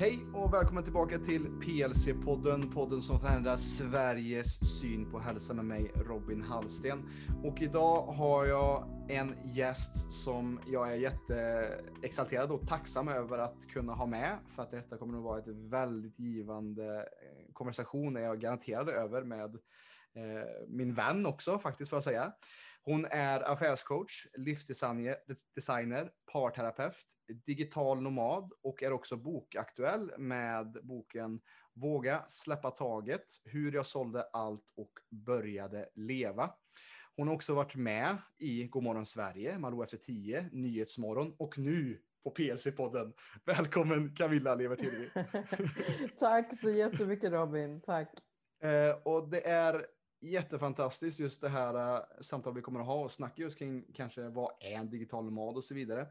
Hej och välkommen tillbaka till PLC-podden, podden som förändrar Sveriges syn på hälsa med mig Robin Hallsten. Och idag har jag en gäst som jag är jätteexalterad och tacksam över att kunna ha med för att detta kommer att vara ett väldigt givande eh, konversation är jag garanterad över med min vän också faktiskt får jag säga. Hon är affärscoach, livsdesigner, parterapeut, digital nomad och är också bokaktuell med boken Våga släppa taget, hur jag sålde allt och började leva. Hon har också varit med i Godmorgon Sverige, Malou efter 10, Nyhetsmorgon och nu på PLC-podden. Välkommen Camilla Levertilvi. Tack så jättemycket Robin, tack. Eh, och det är jättefantastiskt just det här uh, samtal vi kommer att ha och snacka just kring kanske vad är en digital nomad och så vidare.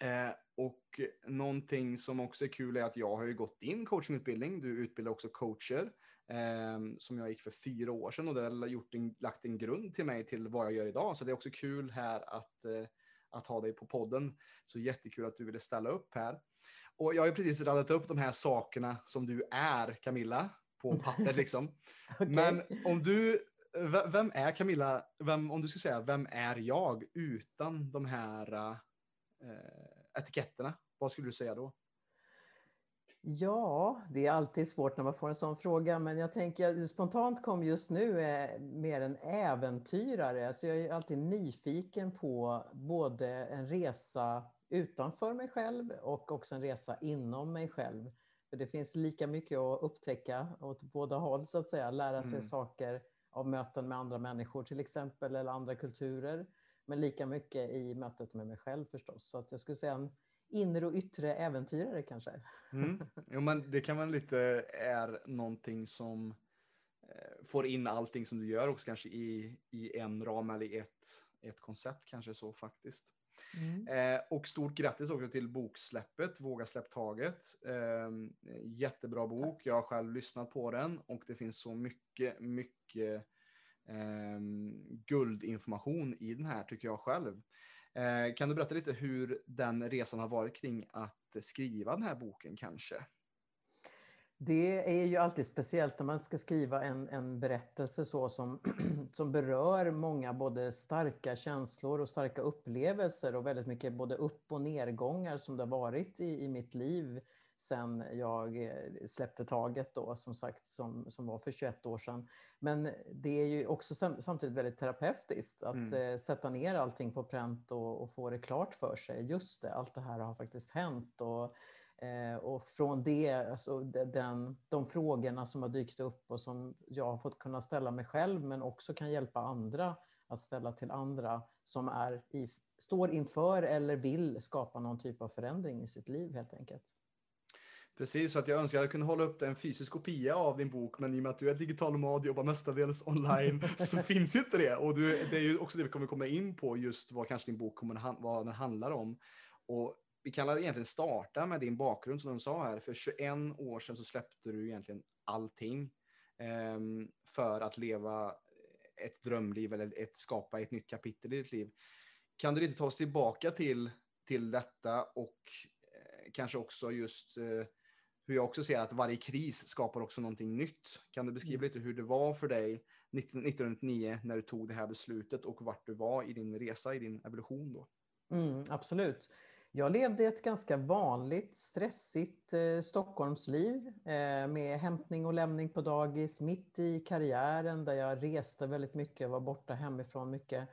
Eh, och någonting som också är kul är att jag har ju gått in coachingutbildning. Du utbildar också coacher eh, som jag gick för fyra år sedan och det har gjort en, lagt en grund till mig till vad jag gör idag. Så det är också kul här att, eh, att ha dig på podden. Så jättekul att du ville ställa upp här. Och jag har ju precis radat upp de här sakerna som du är, Camilla på papper liksom. okay. Men om du, vem är Camilla, vem, om du skulle säga, vem är jag utan de här eh, etiketterna? Vad skulle du säga då? Ja, det är alltid svårt när man får en sån fråga, men jag tänker spontant kom just nu är eh, mer en äventyrare. Så jag är alltid nyfiken på både en resa utanför mig själv och också en resa inom mig själv. För det finns lika mycket att upptäcka åt båda håll, så att säga. Lära sig mm. saker av möten med andra människor till exempel, eller andra kulturer. Men lika mycket i mötet med mig själv förstås. Så att jag skulle säga en inre och yttre äventyrare kanske. Mm. Jo, men det kan man lite är någonting som eh, får in allting som du gör också kanske i, i en ram eller i ett, ett koncept kanske så faktiskt. Mm. Eh, och stort grattis också till boksläppet, Våga släpp taget. Eh, jättebra bok, Tack. jag har själv lyssnat på den och det finns så mycket, mycket eh, guldinformation i den här tycker jag själv. Eh, kan du berätta lite hur den resan har varit kring att skriva den här boken kanske? Det är ju alltid speciellt när man ska skriva en, en berättelse så som, som berör många både starka känslor och starka upplevelser och väldigt mycket både upp och nedgångar som det har varit i, i mitt liv sen jag eh, släppte taget då, som sagt, som, som var för 21 år sedan. Men det är ju också samtidigt väldigt terapeutiskt att mm. eh, sätta ner allting på pränt och, och, få det klart för sig. Just det, allt det här har faktiskt hänt. Och, Eh, och från det, alltså den, de frågorna som har dykt upp och som jag har fått kunna ställa mig själv men också kan hjälpa andra att ställa till andra som är i, står inför eller vill skapa någon typ av förändring i sitt liv helt enkelt. Precis, så att jag önskar att jag kunde hålla upp en fysisk kopia av din bok, men i och med att du är digital nomad, jobbar mestadels online, så finns ju inte det. Och du, det är ju också det vi kommer komma in på, just vad kanske din bok kommer, vad den handlar om. Och vi kan egentligen starta med din bakgrund som du sa här. För 21 år sedan så släppte du egentligen allting eh, för att leva ett drömliv eller ett, skapa ett nytt kapitel i ditt liv. Kan du lite ta oss tillbaka till, till detta och eh, kanske också just eh, hur jag också ser att varje kris skapar också någonting nytt. Kan du beskriva mm. lite hur det var för dig 1999 när du tog det här beslutet och vart du var i din resa, i din evolution då? Mm, absolut. Jag levde ett ganska vanligt stressigt eh, Stockholmsliv eh, med hämtning och lämning på dagis mitt i karriären där jag reste väldigt mycket, var borta hemifrån mycket.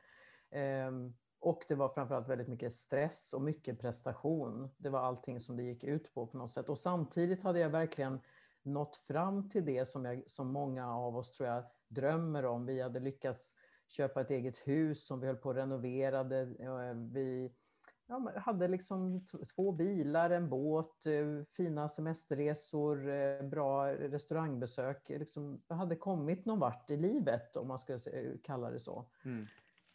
Eh, och det var framförallt väldigt mycket stress och mycket prestation. Det var allting som det gick ut på på något sätt. Och samtidigt hade jag verkligen nått fram till det som, jag, som många av oss tror jag drömmer om. Vi hade lyckats köpa ett eget hus som vi höll på att renovera. Eh, vi ja, hade liksom två bilar, en båt, eh, fina semesterresor, eh, bra restaurangbesök. Liksom, hade kommit någon vart i livet om man ska kalla det så. Mm.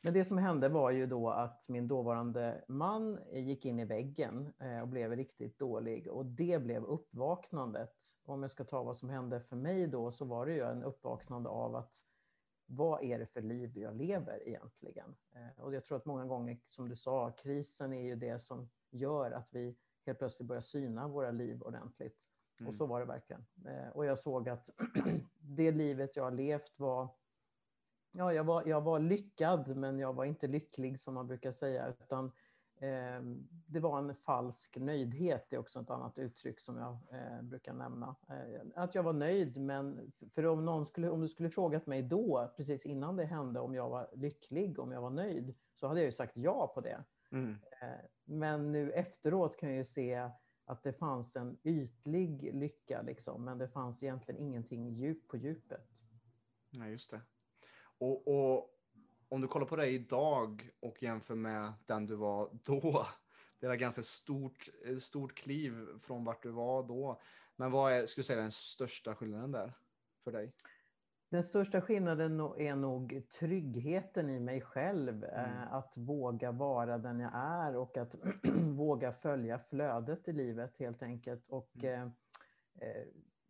Men det som hände var ju då att min dåvarande man gick in i väggen eh, och blev riktigt dålig och det blev uppvaknandet. Om jag ska ta vad som hände för mig då så var det ju en uppvaknande av att vad är det för liv jag lever egentligen? Eh, och jag tror att många gånger, som du sa, krisen är ju det som gör att vi helt plötsligt börja syna våra liv ordentligt. Mm. Och så var det verkligen. Eh, och jag såg att det livet jag har levt var Ja, jag var, jag var lyckad, men jag var inte lycklig som man brukar säga, utan det var en falsk nöjdhet. Det är också ett annat uttryck som jag eh, brukar nämna. Eh, att jag var nöjd, men för om, någon skulle, om du skulle frågat mig då, precis innan det hände, om jag var lycklig, om jag var nöjd, så hade jag ju sagt ja på det. Mm. Eh, men nu efteråt kan jag ju se att det fanns en ytlig lycka, liksom, men det fanns egentligen ingenting djup på djupet. Ja, just det. Och, och om du kollar på dig idag och jämför med den du var då, det är ett ganska stort, stort kliv från vart du var då. Men vad är, skulle du säga, den största skillnaden där för dig? Den största skillnaden är nog tryggheten i mig själv. Mm. Att våga vara den jag är och att våga följa flödet i livet helt enkelt. Och mm. eh,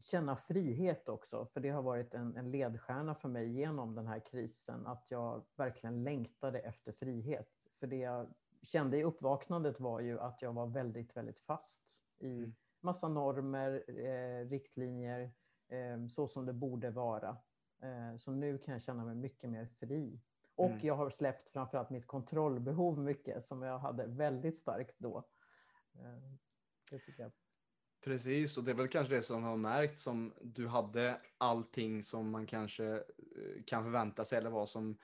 känna frihet också, för det har varit en, en ledstjärna för mig genom den här krisen, att jag verkligen längtade efter frihet. För det jag kände i uppvaknandet var ju att jag var väldigt, väldigt fast i mm. massa normer, eh, riktlinjer, eh, så som det borde vara. Eh, så nu kan jag känna mig mycket mer fri. Och mm. jag har släppt framförallt mitt kontrollbehov mycket, som jag hade väldigt starkt då. Eh, det tycker jag. Precis, och det är väl kanske det som har märkt som du hade allting som man kanske eh, kan förvänta sig eller vad som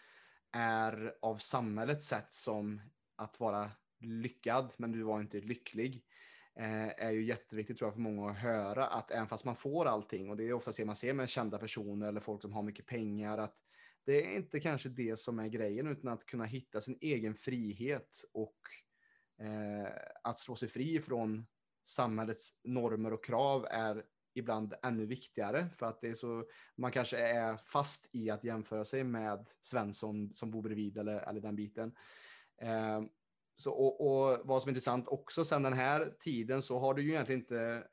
är av samhällets sätt som att vara lyckad, men du var inte lycklig. Eh, är ju jätteviktigt tror jag för många att höra att även fast man får allting och det är ofta det man ser med kända personer eller folk som har mycket pengar att det är inte kanske det som är grejen utan att kunna hitta sin egen frihet och eh, att slå sig fri från samhällets normer och krav är ibland ännu viktigare för att det är så, man kanske är fast i att jämföra sig med Svensson som bor bredvid eller, eller den biten. Eh, så, och, och, vad som är intressant också sen den här tiden så har du ju egentligen inte,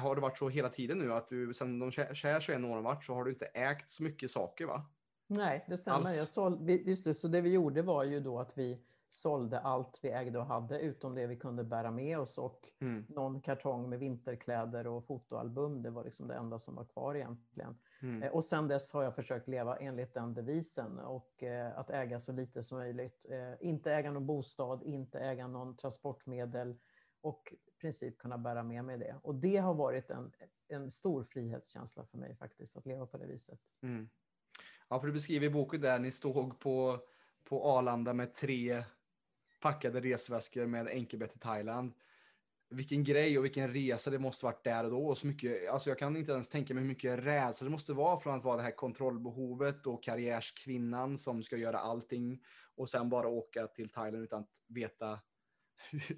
har det varit så hela tiden nu att du sen de kära 21 åren vart så har du inte ägt så mycket saker va? Nej, det stämmer. Jag såld, visst, så det vi gjorde var ju då att vi sålde allt vi ägde och hade utom det vi kunde bära med oss och mm. någon kartong med vinterkläder och fotoalbum. Det var liksom det enda som var kvar egentligen. Mm. Eh, och sen dess har jag försökt leva enligt den devisen och eh, att äga så lite som möjligt. Eh, inte äga någon bostad, inte äga någon transportmedel och i princip kunna bära med mig det. Och det har varit en, en stor frihetskänsla för mig faktiskt, att leva på det viset. Mm. Ja, för du beskriver i boken där ni stod på, på Arlanda med tre packade resväskor med enkelbett till Thailand. Vilken grej och vilken resa det måste varit där och då. Och så mycket, alltså jag kan inte ens tänka mig hur mycket rädsla det måste vara från att vara det här kontrollbehovet och karriärskvinnan som ska göra allting och sen bara åka till Thailand utan att veta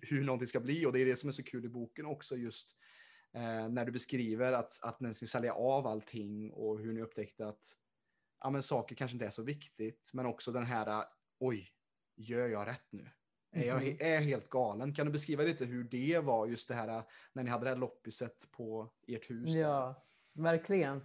hur, någonting ska bli. Och det är det som är så kul i boken också just eh, när du beskriver att, att ni skulle sälja av allting och hur ni upptäckte att ja, men saker kanske inte är så viktigt. Men också den här, oj, gör jag rätt nu? Är jag mm-hmm. är helt galen? Kan du beskriva lite hur det var just det här när ni hade det här loppiset på ert hus? Ja, verkligen.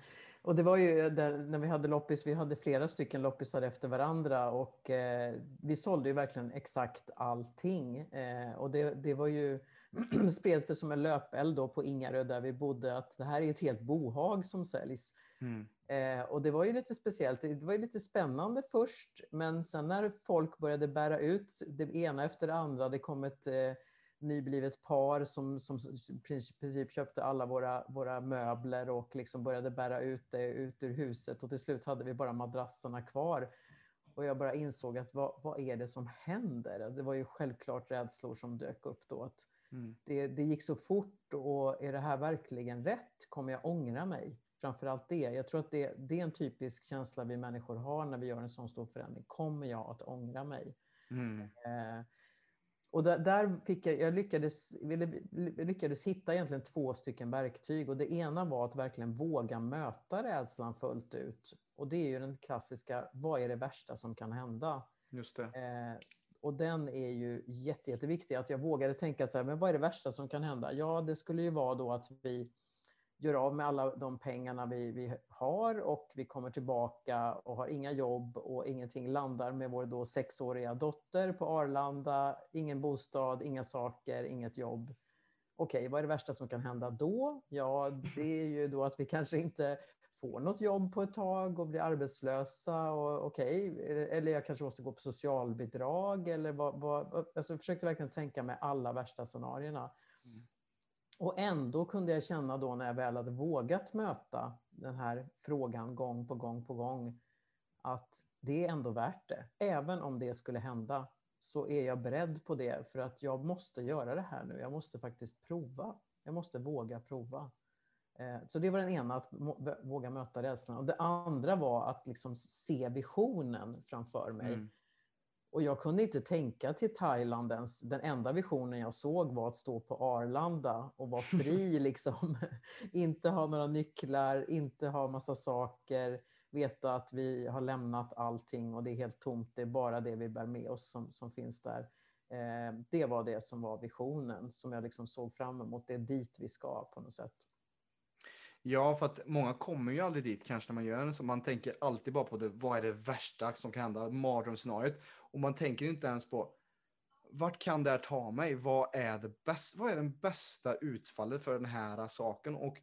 Och det var ju där, när vi hade loppis, vi hade flera stycken loppisar efter varandra och eh, vi sålde ju verkligen exakt allting. Eh, och det, det var ju, spred sig som en löpeld då på Ingarö där vi bodde att det här är ett helt bohag som säljs. Mm. Eh, och det var ju lite speciellt. Det var ju lite spännande först, men sen när folk började bära ut det ena efter det andra, det kom ett eh, nyblivet par som, som i princip köpte alla våra, våra möbler och liksom började bära ut det ut ur huset och till slut hade vi bara madrasserna kvar. Och jag bara insåg att vad, vad är det som händer? Det var ju självklart rädslor som dök upp då. Att mm. det, det gick så fort och är det här verkligen rätt? Kommer jag ångra mig? framförallt det. Jag tror att det, det, är en typisk känsla vi människor har när vi gör en sån stor förändring. Kommer jag att ångra mig? Mm. Eh, och där, där, fick jag, jag lyckades, lyckades hitta egentligen två stycken verktyg. Och det ena var att verkligen våga möta rädslan fullt ut. Och det är ju den klassiska, vad är det värsta som kan hända? Just det. Eh, och den är ju jätte, jätteviktig. Att jag vågade tänka så här, men vad är det värsta som kan hända? Ja, det skulle ju vara då att vi gör av med alla de pengarna vi, vi har och vi kommer tillbaka och har inga jobb och ingenting landar med vår då sexåriga dotter på Arlanda. Ingen bostad, inga saker, inget jobb. Okej, okay, vad är det värsta som kan hända då? Ja, det är ju då att vi kanske inte får något jobb på ett tag och blir arbetslösa. Och, okay, eller jag kanske måste gå på socialbidrag. Eller vad, vad, alltså jag försökte verkligen tänka mig alla värsta scenarierna. Och ändå kunde jag känna då när jag väl hade vågat möta den här frågan gång på gång på gång att det är ändå värt det. Även om det skulle hända så är jag beredd på det för att jag måste göra det här nu. Jag måste faktiskt prova. Jag måste våga prova. Eh, så det var den ena, att våga möta rädslan. Och det andra var att liksom se visionen framför mig. Mm. Och jag kunde inte tänka till Thailand ens. Den enda visionen jag såg var att stå på Arlanda och vara fri. liksom. inte ha några nycklar, inte ha massa saker. Veta att vi har lämnat allting och det är helt tomt. Det är bara det vi bär med oss som, som finns där. Eh, det var det som var visionen som jag liksom såg fram emot. Det är dit vi ska på något sätt. Ja, för att många kommer ju aldrig dit kanske när man gör en så man tänker alltid bara på det, vad är det värsta som kan hända, mardrömsscenariot. Och man tänker inte ens på vart kan det här ta mig? Vad är, det bästa, vad är den bästa utfallet för den här saken? Och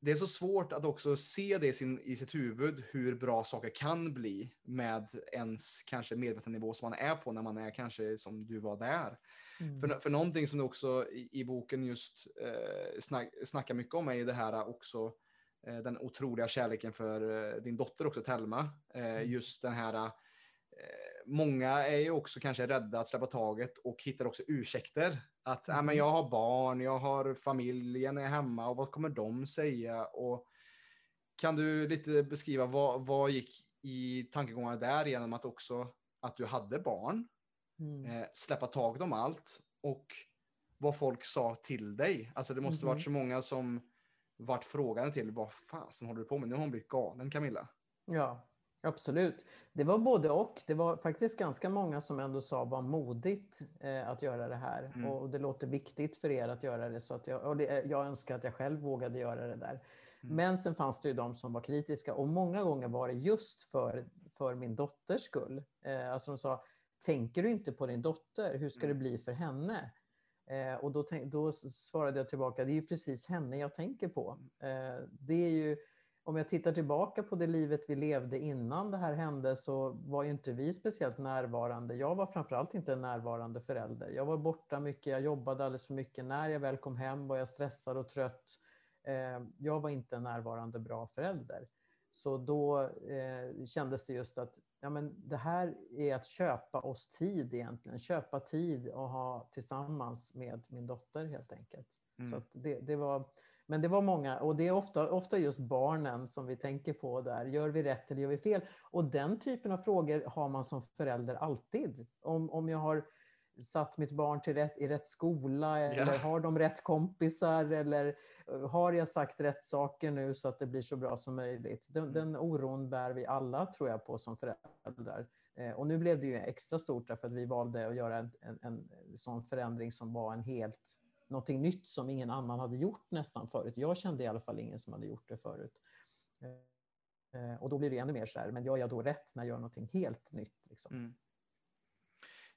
det är så svårt att också se det i, sin, i sitt huvud, hur bra saker kan bli med ens kanske medvetandenivå som man är på när man är kanske som du var där. Mm. För, för någonting som du också i, i boken just eh, snack, snackar mycket om är ju det här också, eh, den otroliga kärleken för eh, din dotter också, Telma. Eh, mm. Just den här, många är ju också kanske rädda att släppa taget och hittar också ursäkter. Att mm. men jag har barn, jag har familjen är hemma och vad kommer de säga? Och kan du lite beskriva vad, vad gick i tankegångarna där genom att också att du hade barn Mm. Eh, släppa taget om allt och vad folk sa till dig. Alltså det måste mm. varit så många som varit frågande till vad fasen håller du på med? Nu har hon blivit galen Camilla. Ja, absolut. Det var både och. Det var faktiskt ganska många som ändå sa var modigt eh, att göra det här. Mm. Och det låter viktigt för er att göra det. Så att jag, och det, jag önskar att jag själv vågade göra det där. Mm. Men sen fanns det ju de som var kritiska och många gånger var det just för, för min dotters skull. Eh, alltså de sa, tänker du inte på din dotter? Hur ska det mm. bli för henne? Eh, och då, då, svarade jag tillbaka, det är ju precis henne jag tänker på. Eh, det är ju, om jag tittar tillbaka på det livet vi levde innan det här hände så var ju inte vi speciellt närvarande. Jag var framförallt inte en närvarande förälder. Jag var borta mycket, jag jobbade alldeles för mycket. När jag väl kom hem var jag stressad och trött. Eh, jag var inte en närvarande bra förälder. Så då eh, kändes det just att ja, men det här är att köpa oss tid egentligen. Köpa tid och ha tillsammans med min dotter helt enkelt. Mm. Så det, det, var, men det var många, och det är ofta, ofta just barnen som vi tänker på där. Gör vi rätt eller gör vi fel? Och den typen av frågor har man som förälder alltid. Om, om jag har satt mitt barn till rätt, i rätt skola? Eller ja. har de rätt kompisar? Eller eh, har jag sagt rätt saker nu så att det blir så bra som möjligt? Den, mm. den oron bär vi alla, tror jag, på som föräldrar. Eh, och nu blev det ju extra stort därför att vi valde att göra en, en, en sån förändring som var en helt någonting nytt som ingen annan hade gjort nästan förut. Jag kände i alla fall ingen som hade gjort det förut. Eh, och då blir det ännu mer så här, men gör jag då rätt när jag gör någonting helt nytt? Liksom? Mm.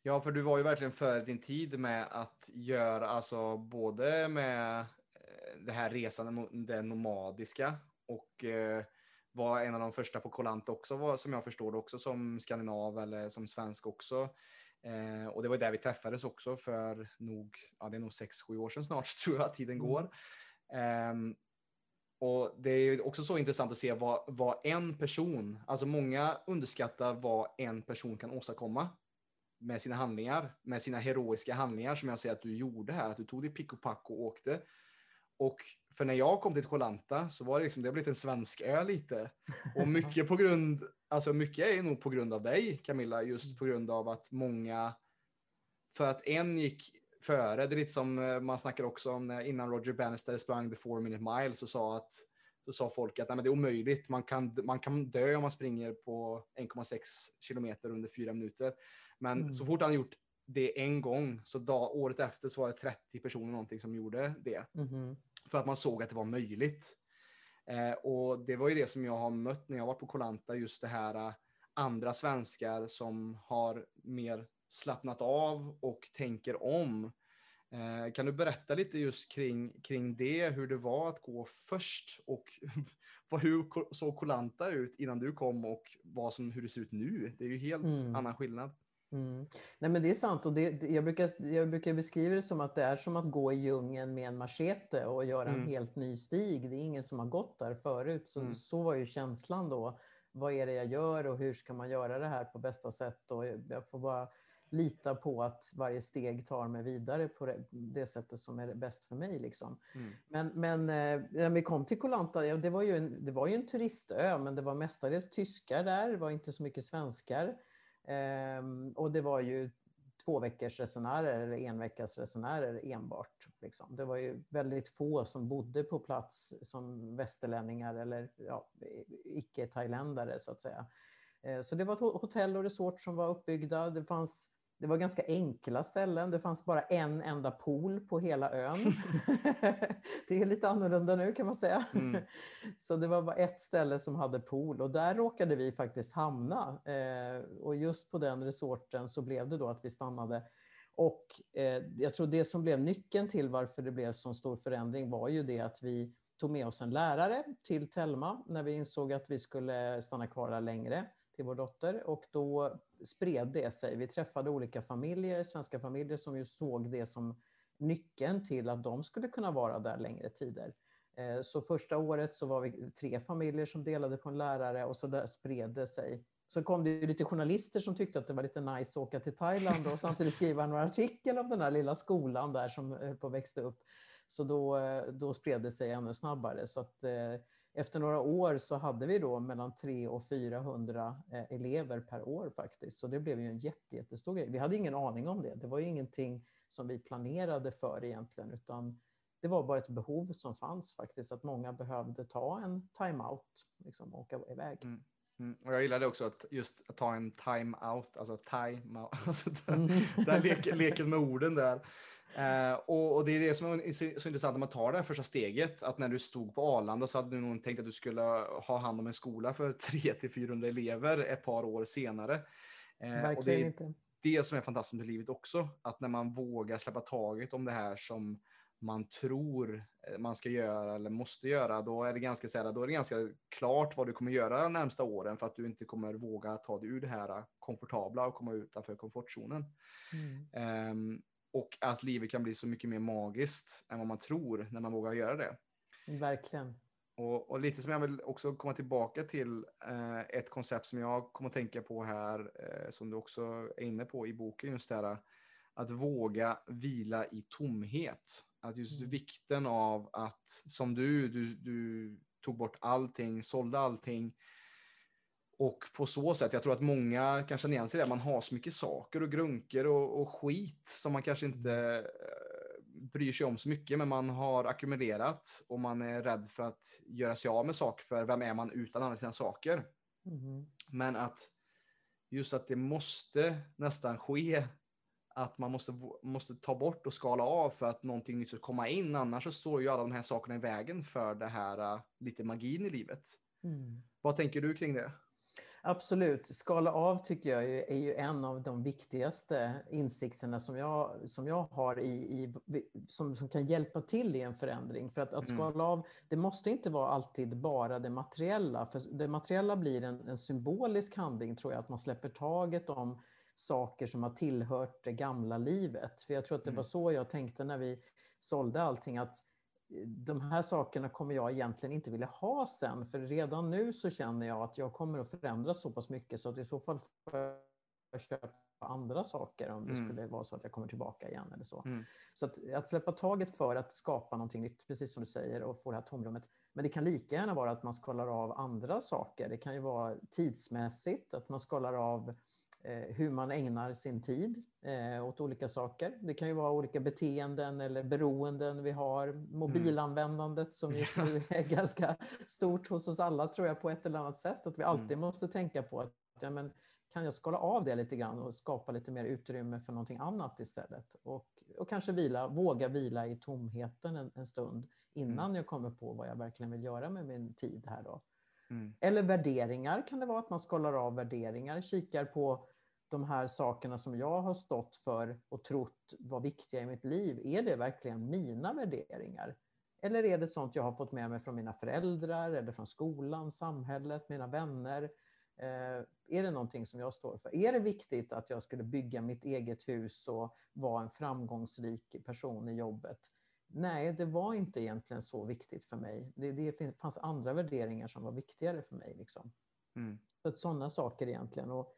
Ja, för du var ju verkligen före din tid med att göra, alltså både med eh, det här resan, det nomadiska och eh, var en av de första på Kolant också, som jag förstår det också som skandinav eller som svensk också. Eh, och det var där vi träffades också för nog, ja det är nog sex, sju år sedan snart tror jag tiden mm. går. Eh, och det är också så intressant att se vad, vad en person, alltså många underskattar vad en person kan åstadkomma med sina handlingar, med sina heroiska handlingar som jag ser att du gjorde här, att du tog ditt pick och pack och åkte. Och för när jag kom till Kolanta så var det liksom, det har blivit en svensk ö lite. Och mycket på grund, alltså mycket är nog på grund av dig Camilla, just på grund av att många, för att en gick före, det är lite som eh, man snackar också om när, innan Roger Bannister sprang the four minute mile så sa att så sa folk att nej, men det är omöjligt, man kan, man kan dö om man springer på 1,6 kilometer under fyra minuter. Men mm. så fort han gjort det en gång, så dag, året efter så var det 30 personer någonting som gjorde det. Mm. För att man såg att det var möjligt. Eh, och det var ju det som jag har mött när jag var på Kolanta, just det här uh, andra svenskar som har mer slappnat av och tänker om. Eh, kan du berätta lite just kring, kring det, hur det var att gå först och hur såg Kolanta ut innan du kom och vad som, hur det ser ut nu? Det är ju helt mm. annan skillnad. Mm. Nej, men det är sant. Och det, jag, brukar, jag brukar beskriva det som att det är som att gå i djungeln med en machete och göra mm. en helt ny stig. Det är ingen som har gått där förut. Så, mm. så var ju känslan då. Vad är det jag gör och hur ska man göra det här på bästa sätt? Och jag får bara lita på att varje steg tar mig vidare på det, sättet som är bäst för mig. Liksom. Mm. Men, men eh, när vi kom till Kolanta, ja, det, var ju en, det var ju en turistö, men det var mestadels tyskar där, det var inte så mycket svenskar. Ehm, och det var ju två veckors resenärer eller en veckas resenärer enbart. Liksom. Det var ju väldigt få som bodde på plats som västerlänningar eller ja, icke-thailändare så att säga. Ehm, så det var ett hotell och resort som var uppbyggda. Det fanns det var ganska enkla ställen. Det fanns bara en enda pool på hela ön. det är lite annorlunda nu kan man säga. Mm. Så det var bara ett ställe som hade pool och där råkade vi faktiskt hamna. Eh, och just på den resorten så blev det då att vi stannade. Och eh, jag tror det som blev nyckeln till varför det blev så stor förändring var ju det att vi tog med oss en lärare till Telma när vi insåg att vi skulle stanna kvar där längre till vår dotter och då spred det sig. Vi träffade olika familjer, svenska familjer som ju såg det som nyckeln till att de skulle kunna vara där längre tider. Eh, så första året så var vi tre familjer som delade på en lärare och så där spred det sig. Så kom det lite journalister som tyckte att det var lite nice att åka till Thailand och samtidigt skriva några artikel om den här lilla skolan där som höll på att upp. Så då, eh, då spred det sig ännu snabbare. Så att, eh, efter några år så hade vi då mellan 300 och 400 eh, elever per år faktiskt. Så det blev ju en jätte, jättestor grej. Vi hade ingen aning om det. Det var ju ingenting som vi planerade för egentligen, utan det var bara ett behov som fanns faktiskt, att många behövde ta en time-out, liksom åka iväg. Mm. Mm. Och jag gillade också att just att ta en time-out, alltså time-out, alltså där, mm. där leken, leken med orden där. Uh, och, och, det är det som är så intressant när man tar det här första steget, att när du stod på Arlanda så hade du nog tänkt att du skulle ha hand om en skola för 300-400 elever ett par år senare. Uh, Verkligen och det är inte. det som är fantastiskt med livet också, att när man vågar släppa taget om det här som man tror eh, man ska göra eller måste göra, då är det ganska, så här, då är det ganska klart vad du kommer göra de närmsta åren för att du inte kommer våga ta dig ur det här komfortabla och komma utanför komfortzonen. Mm. Um, och att livet kan bli så mycket mer magiskt än vad man tror när man vågar göra det. Verkligen. Och, och lite som jag vill också komma tillbaka till eh, ett koncept som jag kommer att tänka på här, eh, som du också är inne på i boken, just det här att våga vila i tomhet. Att just mm. vikten av att, som du, du, du tog bort allting, sålde allting, och på så sätt, jag tror att många kan känna igen sig det, man har så mycket saker och grunker och, och skit som man kanske inte eh, bryr sig om så mycket, men man har ackumulerat och man är rädd för att göra sig av med saker, för vem är man utan alla sina saker? Mm. Men att just att det måste nästan ske, att man måste, måste ta bort och skala av för att någonting nytt ska komma in, annars så står ju alla de här sakerna i vägen för det här uh, lite magin i livet. Mm. Vad tänker du kring det? Absolut. Skala av tycker jag är ju en av de viktigaste insikterna som jag, som jag har i, i som, som kan hjälpa till i en förändring. För att, att mm. skala av, det måste inte vara alltid bara det materiella. För det materiella blir en, en symbolisk handling tror jag, att man släpper taget om saker som har tillhört det gamla livet. För jag tror att det var mm. så jag tänkte när vi sålde allting, att de här sakerna kommer jag egentligen inte vilja ha sen, för redan nu så känner jag att jag kommer att förändras så pass mycket så att i så fall får jag köpa andra saker om det mm. skulle vara så att jag kommer tillbaka igen eller så. Mm. Så att, att, släppa taget för att skapa någonting nytt, precis som du säger, och få det här tomrummet. Men det kan lika gärna vara att man skalar av andra saker. Det kan ju vara tidsmässigt, att man skalar av hur man ägnar sin tid eh, åt olika saker. Det kan ju vara olika beteenden eller beroenden vi har. Mobilanvändandet som just nu är ganska stort hos oss alla tror jag på ett eller annat sätt. Att vi alltid mm. måste tänka på att ja, men, kan jag skala av det lite grann och skapa lite mer utrymme för någonting annat istället? Och, och kanske vila, våga vila i tomheten en, en stund innan mm. jag kommer på vad jag verkligen vill göra med min tid här då. Mm. Eller värderingar kan det vara, att man skalar av värderingar, kikar på de här sakerna som jag har stått för och trott var viktiga i mitt liv, är det verkligen mina värderingar? Eller är det sånt jag har fått med mig från mina föräldrar eller från skolan, samhället, mina vänner? Eh, är det någonting som jag står för? Är det viktigt att jag skulle bygga mitt eget hus och vara en framgångsrik person i jobbet? Nej, det var inte egentligen så viktigt för mig. Det, det fanns andra värderingar som var viktigare för mig. Liksom. Mm. Så sådana saker egentligen. Och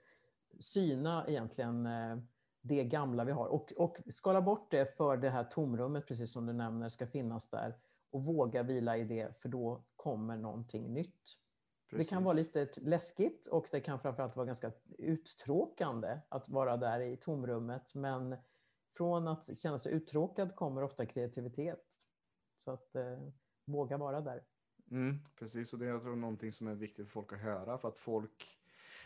syna egentligen eh, det gamla vi har och, och skala bort det för det här tomrummet, precis som du nämner, ska finnas där och våga vila i det, för då kommer någonting nytt. Precis. Det kan vara lite läskigt och det kan framförallt vara ganska uttråkande att vara där i tomrummet, men från att känna sig uttråkad kommer ofta kreativitet. Så att eh, våga vara där. Mm, precis, och det är jag tror någonting som är viktigt för folk att höra, för att folk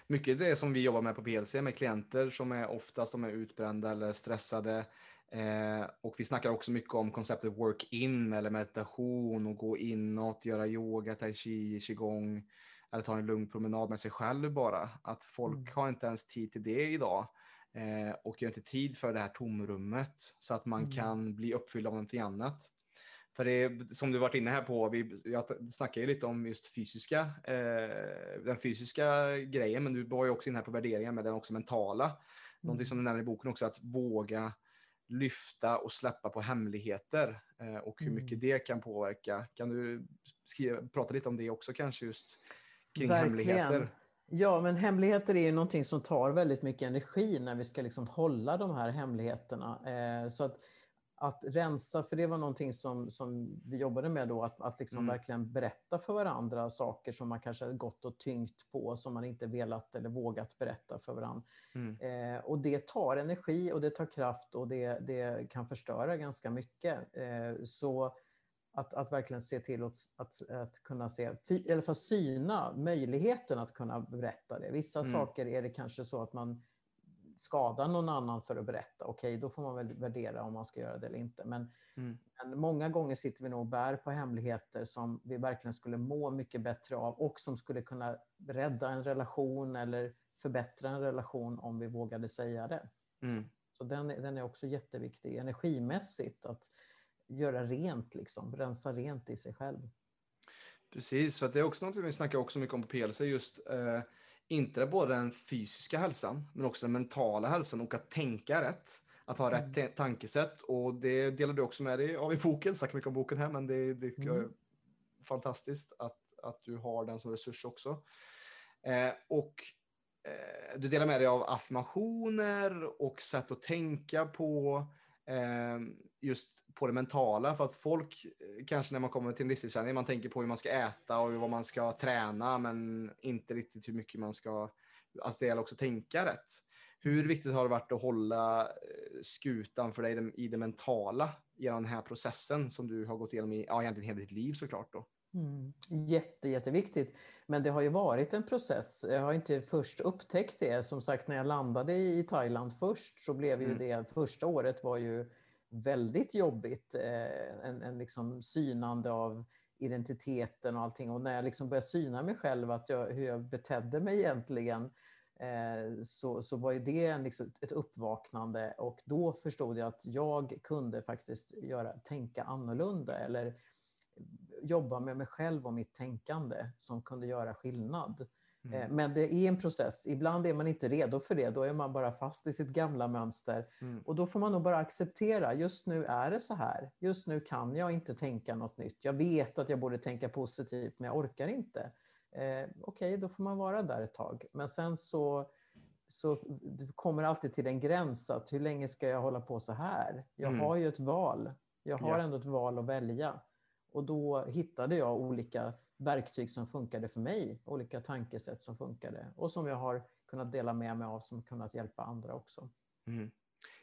mycket det som vi jobbar med på PLC med klienter som är oftast de är utbrända eller stressade. Eh, och vi snackar också mycket om konceptet work-in eller meditation och gå inåt, göra yoga, tai chi, qigong eller ta en lugn promenad med sig själv bara. Att folk mm. har inte ens tid till det idag eh, och gör inte tid för det här tomrummet så att man mm. kan bli uppfylld av någonting annat. För det är, som du varit inne här på, vi, jag snackar ju lite om just fysiska, eh, den fysiska grejen, men du var ju också inne här på värderingar med den också mentala. Mm. Någonting som du nämner i boken också, att våga lyfta och släppa på hemligheter eh, och hur mycket mm. det kan påverka. Kan du skriva, prata lite om det också kanske just kring Verkligen. hemligheter? Ja, men hemligheter är ju någonting som tar väldigt mycket energi när vi ska liksom hålla de här hemligheterna. Eh, så att att rensa, för det var någonting som, som vi jobbade med då, att, att liksom mm. verkligen berätta för varandra saker som man kanske gått och tyngt på, som man inte velat eller vågat berätta för varandra. Mm. Eh, och det tar energi och det tar kraft och det, det kan förstöra ganska mycket. Eh, så att, att verkligen se till att, att, att kunna se, i alla fall syna möjligheten att kunna berätta det. Vissa mm. saker är det kanske så att man skada någon annan för att berätta, okej, okay, då får man väl värdera om man ska göra det eller inte. Men, mm. men, många gånger sitter vi nog och bär på hemligheter som vi verkligen skulle må mycket bättre av och som skulle kunna rädda en relation eller förbättra en relation om vi vågade säga det. Mm. Så den, den är också jätteviktig energimässigt, att göra rent, liksom, rensa rent i sig själv. Precis, för det är också något vi snackar också mycket om på PLC, just eh, inte både den fysiska hälsan, men också den mentala hälsan och att tänka rätt. Att ha rätt mm. tankesätt och det delar du också med dig av i boken. Snackar mycket om boken här, men det, det mm. är fantastiskt att, att du har den som resurs också. Eh, och eh, du delar med dig av affirmationer och sätt att tänka på. Eh, just på det mentala. För att folk, eh, kanske när man kommer till en livsstilsträning, man tänker på hur man ska äta och vad man ska träna, men inte riktigt hur mycket man ska... Alltså det gäller också att tänka rätt. Hur viktigt har det varit att hålla eh, skutan för dig i det mentala genom den här processen som du har gått igenom i ja, egentligen hela ditt liv såklart? Då? Mm. Jätte, jätteviktigt. Men det har ju varit en process. Jag har inte först upptäckt det. Som sagt, när jag landade i Thailand först så blev ju mm. det, första året var ju väldigt jobbigt. Eh, en, en liksom synande av identiteten och allting. Och när jag liksom började syna mig själv, att jag, hur jag betedde mig egentligen, eh, så, så var ju det en, liksom, ett uppvaknande. Och då förstod jag att jag kunde faktiskt göra, tänka annorlunda eller jobba med mig själv och mitt tänkande som kunde göra skillnad. Mm. Eh, men det är en process. Ibland är man inte redo för det. Då är man bara fast i sitt gamla mönster. Mm. Och då får man nog bara acceptera. Just nu är det så här. Just nu kan jag inte tänka något nytt. Jag vet att jag borde tänka positivt, men jag orkar inte. Eh, Okej, okay, då får man vara där ett tag. Men sen så, så kommer alltid till en gräns. Att hur länge ska jag hålla på så här? Jag mm. har ju ett val. Jag har yeah. ändå ett val att välja. Och då hittade jag olika verktyg som funkade för mig, olika tankesätt som funkade och som jag har kunnat dela med mig av som kunnat hjälpa andra också. Mm.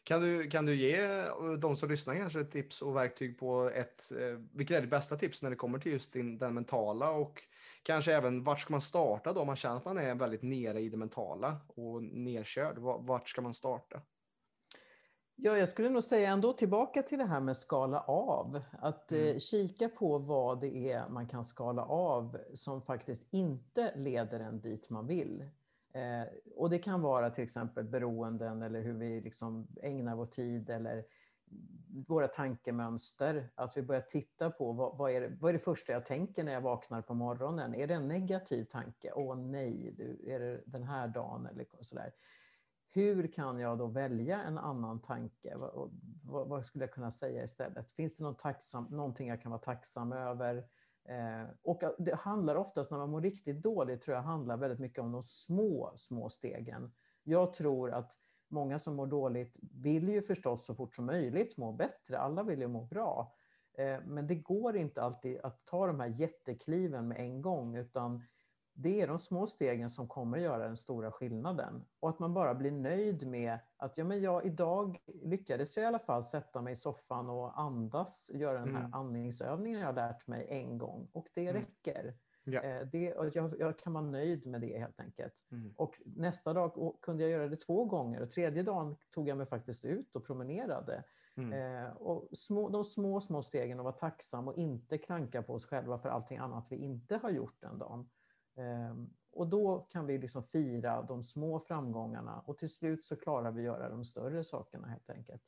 Kan, du, kan du ge eh, de som lyssnar kanske ett tips och verktyg på ett, eh, vilket är det bästa tips när det kommer till just din, den mentala och kanske även vart ska man starta då om man känner att man är väldigt nere i det mentala och nerkörd? Vart ska man starta? Ja, jag skulle nog säga ändå tillbaka till det här med skala av. Att eh, mm. kika på vad det är man kan skala av som faktiskt inte leder en dit man vill. Eh, och det kan vara till exempel beroenden eller hur vi liksom ägnar vår tid eller våra tankemönster. Att vi börjar titta på vad, vad, är det, vad är det första jag tänker när jag vaknar på morgonen? Är det en negativ tanke? Åh nej, du, är det den här dagen? Eller sådär. Hur kan jag då välja en annan tanke? Vad, vad, vad, skulle jag kunna säga istället? Finns det någon tacksam, någonting jag kan vara tacksam över? Eh, och det handlar oftast, när man mår riktigt dåligt, tror jag handlar väldigt mycket om de små, små stegen. Jag tror att många som mår dåligt vill ju förstås så fort som möjligt må bättre. Alla vill ju må bra. Eh, men det går inte alltid att ta de här jättekliven med en gång, utan det är de små stegen som kommer att göra den stora skillnaden. Och att man bara blir nöjd med att ja, men jag, idag lyckades jag i alla fall sätta mig i soffan och andas, göra den här mm. andningsövningen jag lärt mig en gång. Och det mm. räcker. Ja. Eh, det, jag, jag, kan vara nöjd med det helt enkelt. Mm. Och nästa dag kunde jag göra det två gånger och tredje dagen tog jag mig faktiskt ut och promenerade. Mm. Eh, och små, de små, små stegen att vara tacksam och inte kranka på oss själva för allting annat vi inte har gjort den dagen. Ehm, och då kan vi liksom fira de små framgångarna och till slut så klarar vi göra de större sakerna helt enkelt.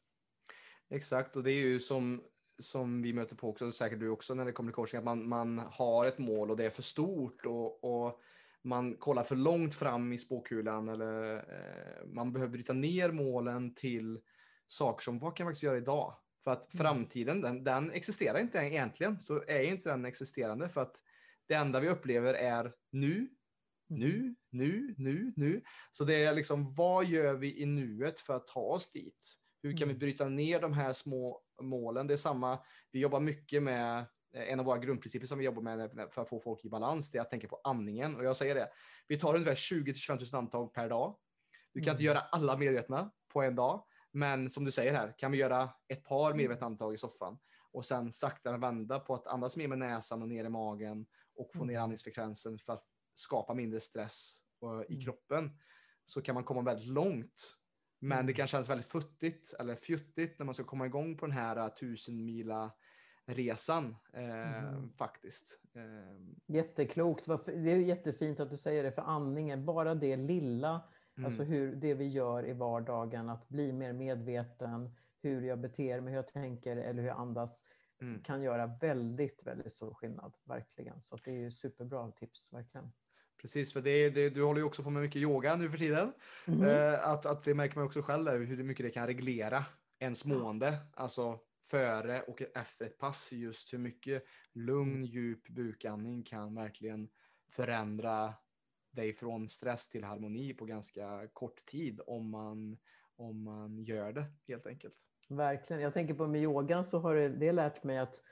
Exakt, och det är ju som, som vi möter på också, säkert du också när det kommer till coaching, att man, man har ett mål och det är för stort och, och man kollar för långt fram i spåkulan eller eh, man behöver bryta ner målen till saker som vad kan jag faktiskt göra idag? För att mm. framtiden, den, den existerar inte egentligen, så är inte den existerande för att det enda vi upplever är nu, mm. nu, nu, nu, nu. Så det är liksom, vad gör vi i nuet för att ta oss dit? Hur kan vi mm. bryta ner de här små målen? Det är samma, vi jobbar mycket med, eh, en av våra grundprinciper som vi jobbar med för att få folk i balans, det är att tänka på andningen. Och jag säger det, vi tar ungefär 20-25 000 andetag per dag. Du kan mm. inte göra alla medvetna på en dag, men som du säger här, kan vi göra ett par mm. medvetna andetag i soffan och sen sakta vända på att andas mer med näsan och ner i magen och få ner mm. andningsfrekvensen för att skapa mindre stress i mm. kroppen så kan man komma väldigt långt. Men det mm. kan kännas väldigt futtigt eller fjuttigt när man ska komma igång på den här äh, tusen mila resan eh, mm. faktiskt. Eh. Jätteklokt. Det är jättefint att du säger det för andningen, bara det lilla, mm. alltså hur det vi gör i vardagen, att bli mer medveten, hur jag beter mig, hur jag tänker eller hur jag andas mm. kan göra väldigt, väldigt stor skillnad. Verkligen. Så det är ju superbra tips, verkligen. Precis, för det, det, du håller ju också på med mycket yoga nu för tiden. Mm. Eh, att, att det märker man också själv där, hur mycket det kan reglera ens mående. Alltså före och efter ett pass, just hur mycket lugn, mm. djup bukandning kan verkligen förändra dig från stress till harmoni på ganska kort tid om man, om man gör det helt enkelt. Verkligen. Jag tänker på med yogan så har det, det lärt mig att,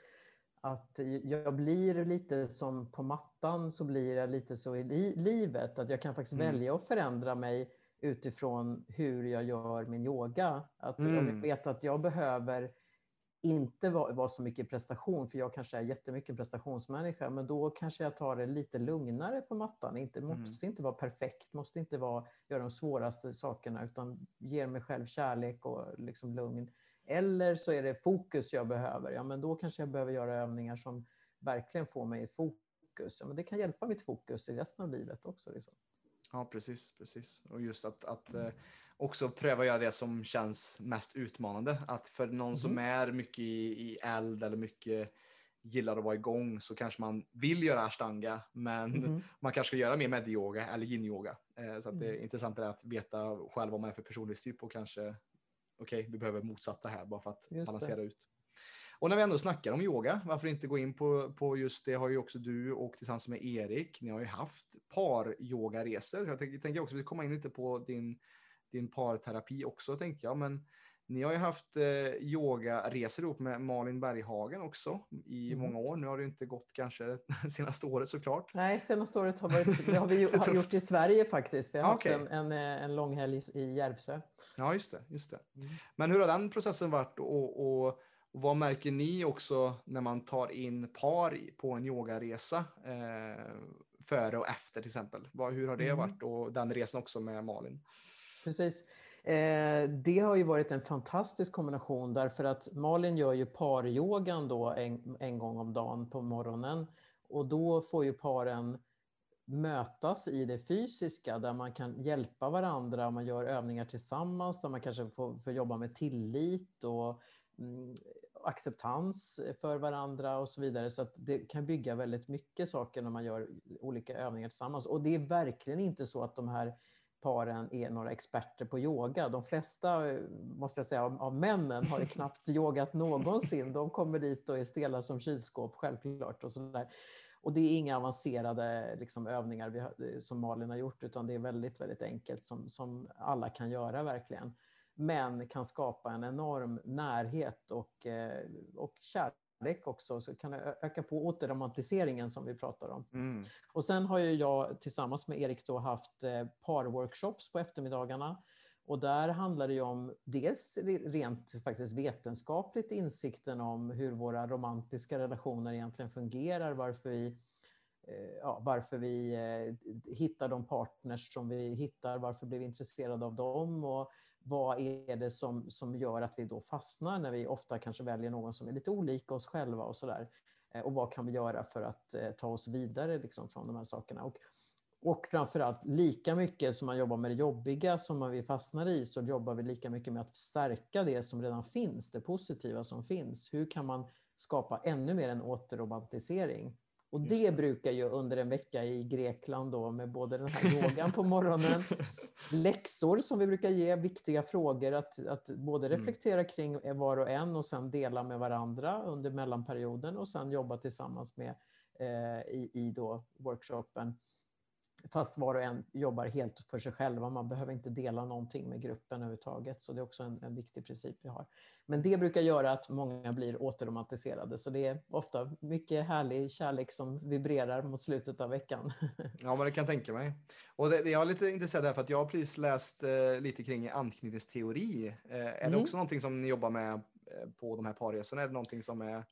att jag blir lite som på mattan så blir jag lite så i li, livet. Att jag kan faktiskt mm. välja att förändra mig utifrån hur jag gör min yoga. Att mm. Om jag vet att jag behöver inte vara var så mycket prestation, för jag kanske är jättemycket prestationsmänniska, men då kanske jag tar det lite lugnare på mattan. Inte, mm. Måste inte vara perfekt, måste inte vara, göra de svåraste sakerna, utan ger mig själv kärlek och liksom lugn. Eller så är det fokus jag behöver. Ja, men då kanske jag behöver göra övningar som verkligen får mig i fokus. Ja, men det kan hjälpa mitt fokus i resten av livet också. Liksom. Ja, precis. precis. Och just att, att eh, också pröva att göra det som känns mest utmanande. Att för någon mm. som är mycket i, i eld eller mycket gillar att vara igång så kanske man vill göra ashtanga men mm. man kanske ska göra mer medyoga eller yin-yoga. Eh, så att det är mm. intressant att veta själv vad man är för personlighetstyp och kanske okej, okay, vi behöver motsatta här bara för att just balansera det. ut. Och när vi ändå snackar om yoga, varför inte gå in på, på just det har ju också du och tillsammans med Erik, ni har ju haft par yogaresor. Jag tänker, tänker också vi kommer in lite på din, din parterapi också tänkte jag, men ni har ju haft eh, yogaresor ihop med Malin Berghagen också i mm. många år. Nu har det inte gått kanske senaste året såklart. Nej, senaste året har, varit, det har vi har gjort i Sverige faktiskt. Vi har okay. haft en, en, en lång helg i Järvsö. Ja, just det. Just det. Mm. Men hur har den processen varit och, och, och, vad märker ni också när man tar in par på en yogaresa eh, före och efter till exempel? Vad, hur har det mm. varit och den resan också med Malin? Precis. Eh, det har ju varit en fantastisk kombination därför att Malin gör ju paryogan då en, en gång om dagen på morgonen och då får ju paren mötas i det fysiska där man kan hjälpa varandra, man gör övningar tillsammans, där man kanske får, får jobba med tillit och mm, acceptans för varandra och så vidare. Så att det kan bygga väldigt mycket saker när man gör olika övningar tillsammans. Och det är verkligen inte så att de här paren är några experter på yoga. De flesta, måste jag säga, av, männen har knappt yogat någonsin. De kommer dit och är stela som kylskåp, självklart. Och, så och det är inga avancerade liksom, övningar vi, som Malin har gjort, utan det är väldigt, väldigt enkelt som, som alla kan göra verkligen. Men kan skapa en enorm närhet och, eh, och kärlek kärlek också, så kan det öka på återromantiseringen som vi pratar om. Mm. Och sen har ju jag tillsammans med Erik då haft eh, parworkshops på eftermiddagarna. Och där handlar det ju om dels rent faktiskt vetenskapligt insikten om hur våra romantiska relationer egentligen fungerar, varför vi eh, Ja, varför vi eh, hittar de partners som vi hittar, varför blir vi intresserade av dem och vad är det som, som gör att vi då fastnar när vi ofta kanske väljer någon som är lite olik oss själva och sådär. Eh, och vad kan vi göra för att eh, ta oss vidare liksom, från de här sakerna. Och, och framförallt, lika mycket som man jobbar med det jobbiga som man vi fastnar i, så jobbar vi lika mycket med att stärka det som redan finns, det positiva som finns. Hur kan man skapa ännu mer en återromantisering? Och det brukar ju under en vecka i Grekland då med både den här yogan på morgonen, läxor som vi brukar ge, viktiga frågor att, att både mm. reflektera kring var och en och sen dela med varandra under mellanperioden och sen jobba tillsammans med eh, i, i då workshopen Fast var och en jobbar helt för sig själva. Man behöver inte dela någonting med gruppen överhuvudtaget. Så det är också en, en viktig princip vi har. Men det brukar göra att många blir återromantiserade. Så det är ofta mycket härlig kärlek som vibrerar mot slutet av veckan. Ja, men det kan jag tänka mig. Och det, jag är lite intresserad här för att jag har precis läst eh, lite kring anknytningsteori. Eh, är mm. det också någonting som ni jobbar med eh, på de här parresorna? Är det någonting som är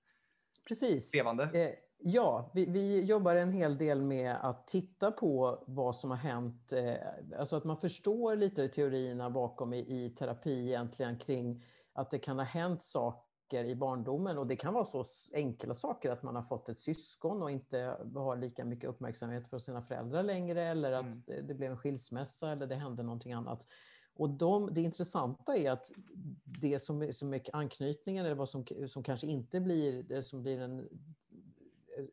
Precis. levande? Eh, Ja, vi, vi, jobbar en hel del med att titta på vad som har hänt. Eh, alltså att man förstår lite teorierna bakom i, i terapi egentligen kring att det kan ha hänt saker i barndomen och det kan vara så enkla saker att man har fått ett syskon och inte har lika mycket uppmärksamhet för sina föräldrar längre eller att mm. det, det blev en skilsmässa eller det hände någonting annat. Och de, det intressanta är att det som, som är anknytningen eller vad som, som kanske inte blir, det som blir en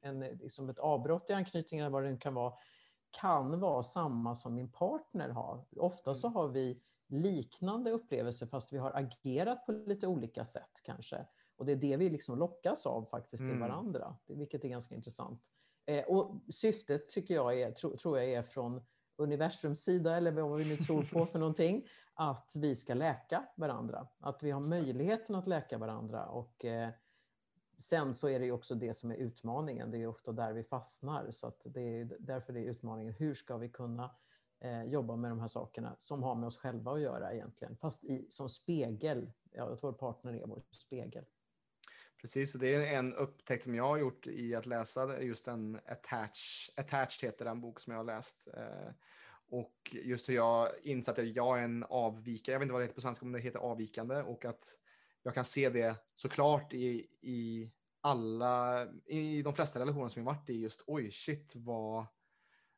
en, liksom ett avbrott i anknytningen, eller vad det kan vara, kan vara samma som min partner har. Ofta så mm. har vi liknande upplevelser fast vi har agerat på lite olika sätt kanske. Och det är det vi liksom lockas av faktiskt till mm. varandra, vilket är ganska intressant. Eh, och syftet tycker jag är, tro, tror jag är från universums sida, eller vad vi nu tror på för någonting, att vi ska läka varandra. Att vi har möjligheten att läka varandra. Och eh, Sen så är det också det som är utmaningen. Det är ofta där vi fastnar. Så att det är därför det är utmaningen. Hur ska vi kunna eh, jobba med de här sakerna som har med oss själva att göra egentligen? Fast i, som spegel. Ja, att vår partner är vår spegel. Precis, och det är en upptäckt som jag har gjort i att läsa just den Attach, Attached heter den bok som jag har läst. Eh, och just hur jag insatt att jag är en avvikare, jag vet inte vad det heter på svenska, men det heter avvikande och att jag kan se det såklart i, i alla, i de flesta relationer som jag varit i just oj shit vad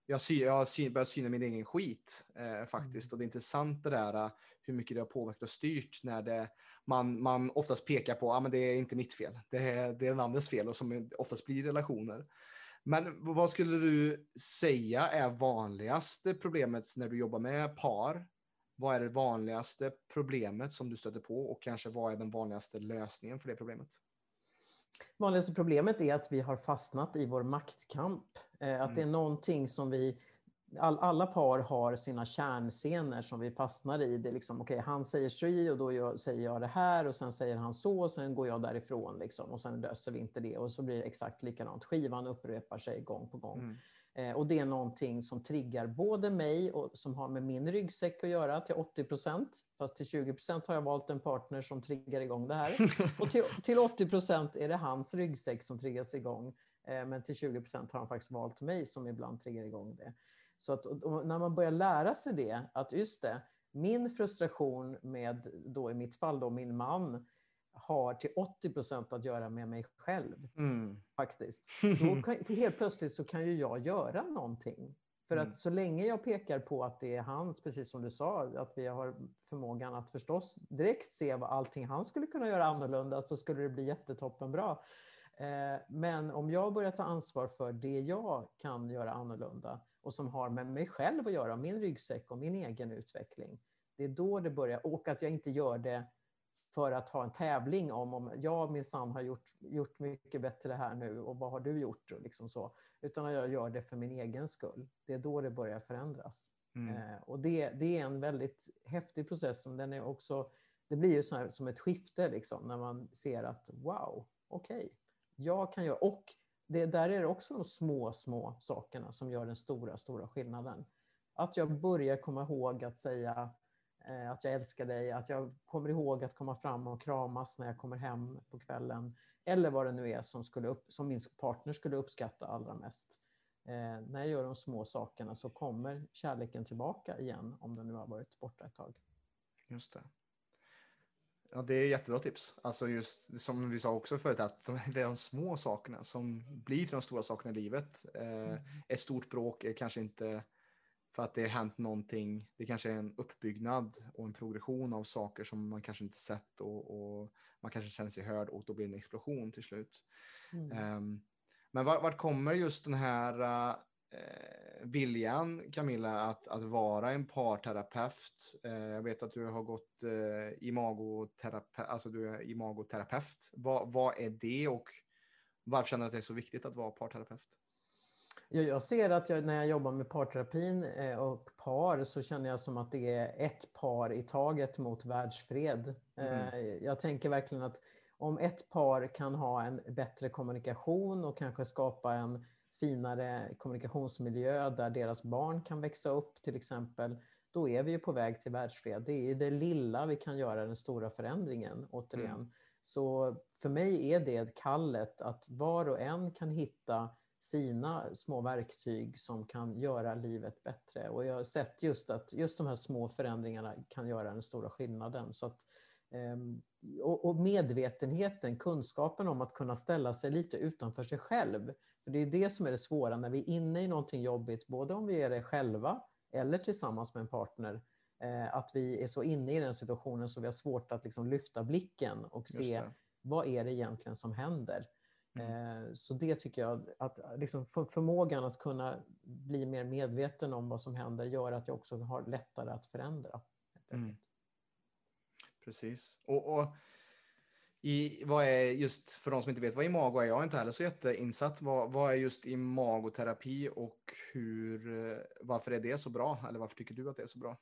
jag, sy, jag sy, börjar syna min egen skit eh, faktiskt. Mm. Och det är intressant det där eh, hur mycket det har påverkat och styrt när det, man, man oftast pekar på att ah, det är inte mitt fel, det är, det är den andres fel och som oftast blir relationer. Men vad skulle du säga är vanligaste problemet när du jobbar med par vad är det vanligaste problemet som du stöter på och kanske vad är den vanligaste lösningen för det problemet? Vanligaste problemet är att vi har fastnat i vår maktkamp. Eh, att det är mm. någonting som vi all, alla par har sina kärnscener som vi fastnar i. Det är liksom, okay, han säger så och då jag, säger jag det här och sen säger han så och sen går jag därifrån. Liksom, och sen löser vi inte det och så blir det exakt likadant. Skivan upprepar sig gång på gång. Mm. Eh, och det är någonting som triggar både mig och som har med min ryggsäck att göra till 80 procent. Fast till 20 procent har jag valt en partner som triggar igång det här. Och till, till 80 procent är det hans ryggsäck som triggas igång. Eh, men till 20 procent har han faktiskt valt mig som ibland triggar igång det. Så att, när man börjar lära sig det, att just det, min frustration med, då i mitt fall, då, min man, har till 80 procent att göra med mig själv. Mm. Faktiskt. Då kan, för helt plötsligt så kan ju jag göra någonting För mm. att så länge jag pekar på att det är hans, precis som du sa, att vi har förmågan att förstås direkt se vad allting han skulle kunna göra annorlunda så skulle det bli jättetoppenbra. Eh, men om jag börjar ta ansvar för det jag kan göra annorlunda och som har med mig själv att göra, min ryggsäck och min egen utveckling. Det är då det börjar, och att jag inte gör det för att ha en tävling om, om jag minsann har gjort, gjort mycket bättre här nu och vad har du gjort? Och liksom så. Utan att jag gör det för min egen skull. Det är då det börjar förändras. Mm. Eh, och det, det är en väldigt häftig process. Som den är också, det blir ju så här, som ett skifte liksom, när man ser att wow, okej, okay, jag kan göra... Och det, där är det också de små, små sakerna som gör den stora, stora skillnaden. Att jag börjar komma ihåg att säga att jag älskar dig, att jag kommer ihåg att komma fram och kramas när jag kommer hem på kvällen. Eller vad det nu är som, skulle upp, som min partner skulle uppskatta allra mest. Eh, när jag gör de små sakerna så kommer kärleken tillbaka igen om den nu har varit borta ett tag. Just det. Ja, det är jättebra tips. Alltså just som vi sa också förut, att det är de små sakerna som blir till de stora sakerna i livet. Eh, mm. Ett stort bråk är kanske inte för att det har hänt någonting. Det kanske är en uppbyggnad och en progression av saker som man kanske inte sett och, och man kanske känner sig hörd och då blir det en explosion till slut. Mm. Um, men vart, vart, kommer just den här uh, viljan, Camilla, att, att vara en parterapeut? Uh, jag vet att du har gått uh, imagoterapeut, alltså du är imagoterapeut. Vad, vad är det och varför känner du att det är så viktigt att vara parterapeut? Jag ser att jag, när jag jobbar med parterapin eh, och par så känner jag som att det är ett par i taget mot världsfred. Mm. Eh, jag tänker verkligen att om ett par kan ha en bättre kommunikation och kanske skapa en finare kommunikationsmiljö där deras barn kan växa upp till exempel, då är vi ju på väg till världsfred. Det är det lilla vi kan göra den stora förändringen, återigen. Mm. Så för mig är det kallet att var och en kan hitta sina små verktyg som kan göra livet bättre. Och jag har sett just att just de här små förändringarna kan göra den stora skillnaden. Så att, ehm, och medvetenheten, kunskapen om att kunna ställa sig lite utanför sig själv. För det är det som är det svåra när vi är inne i någonting jobbigt, både om vi är det själva eller tillsammans med en partner. Eh, att vi är så inne i den situationen så vi har svårt att liksom lyfta blicken och se vad är det egentligen som händer. Mm. Eh, så det tycker jag, att liksom förmågan att kunna bli mer medveten om vad som händer gör att jag också har lättare att förändra. Mm. Precis. Och, och, i, vad är just, för de som inte vet vad imago är, jag är inte heller så jätteinsatt, vad, vad är just imagoterapi och hur, eh, varför är det så bra? Eller varför tycker du att det är så bra?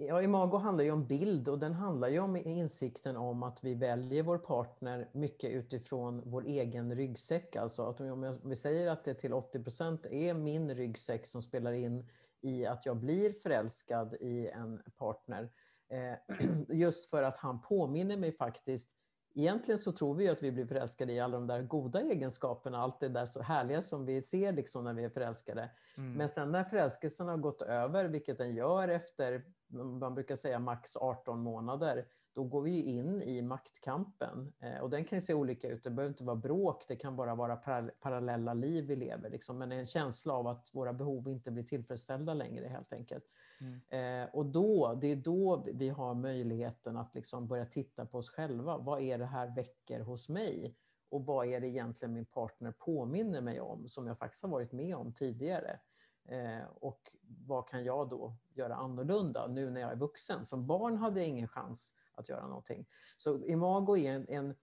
Ja, Imago handlar ju om bild och den handlar ju om insikten om att vi väljer vår partner mycket utifrån vår egen ryggsäck. Alltså att om vi säger att det till 80 procent är min ryggsäck som spelar in i att jag blir förälskad i en partner. Eh, just för att han påminner mig faktiskt Egentligen så tror vi att vi blir förälskade i alla de där goda egenskaperna, allt det där så härliga som vi ser liksom när vi är förälskade. Mm. Men sen när förälskelsen har gått över, vilket den gör efter man brukar säga max 18 månader, då går vi in i maktkampen. Eh, och den kan se olika ut. Det behöver inte vara bråk, det kan bara vara parallella liv vi lever. Liksom. Men en känsla av att våra behov inte blir tillfredsställda längre helt enkelt. Mm. Eh, och då, det är då vi har möjligheten att liksom börja titta på oss själva. Vad är det här väcker hos mig? Och vad är det egentligen min partner påminner mig om, som jag faktiskt har varit med om tidigare? Eh, och vad kan jag då göra annorlunda nu när jag är vuxen? Som barn hade jag ingen chans att göra någonting. Så Imago är en, en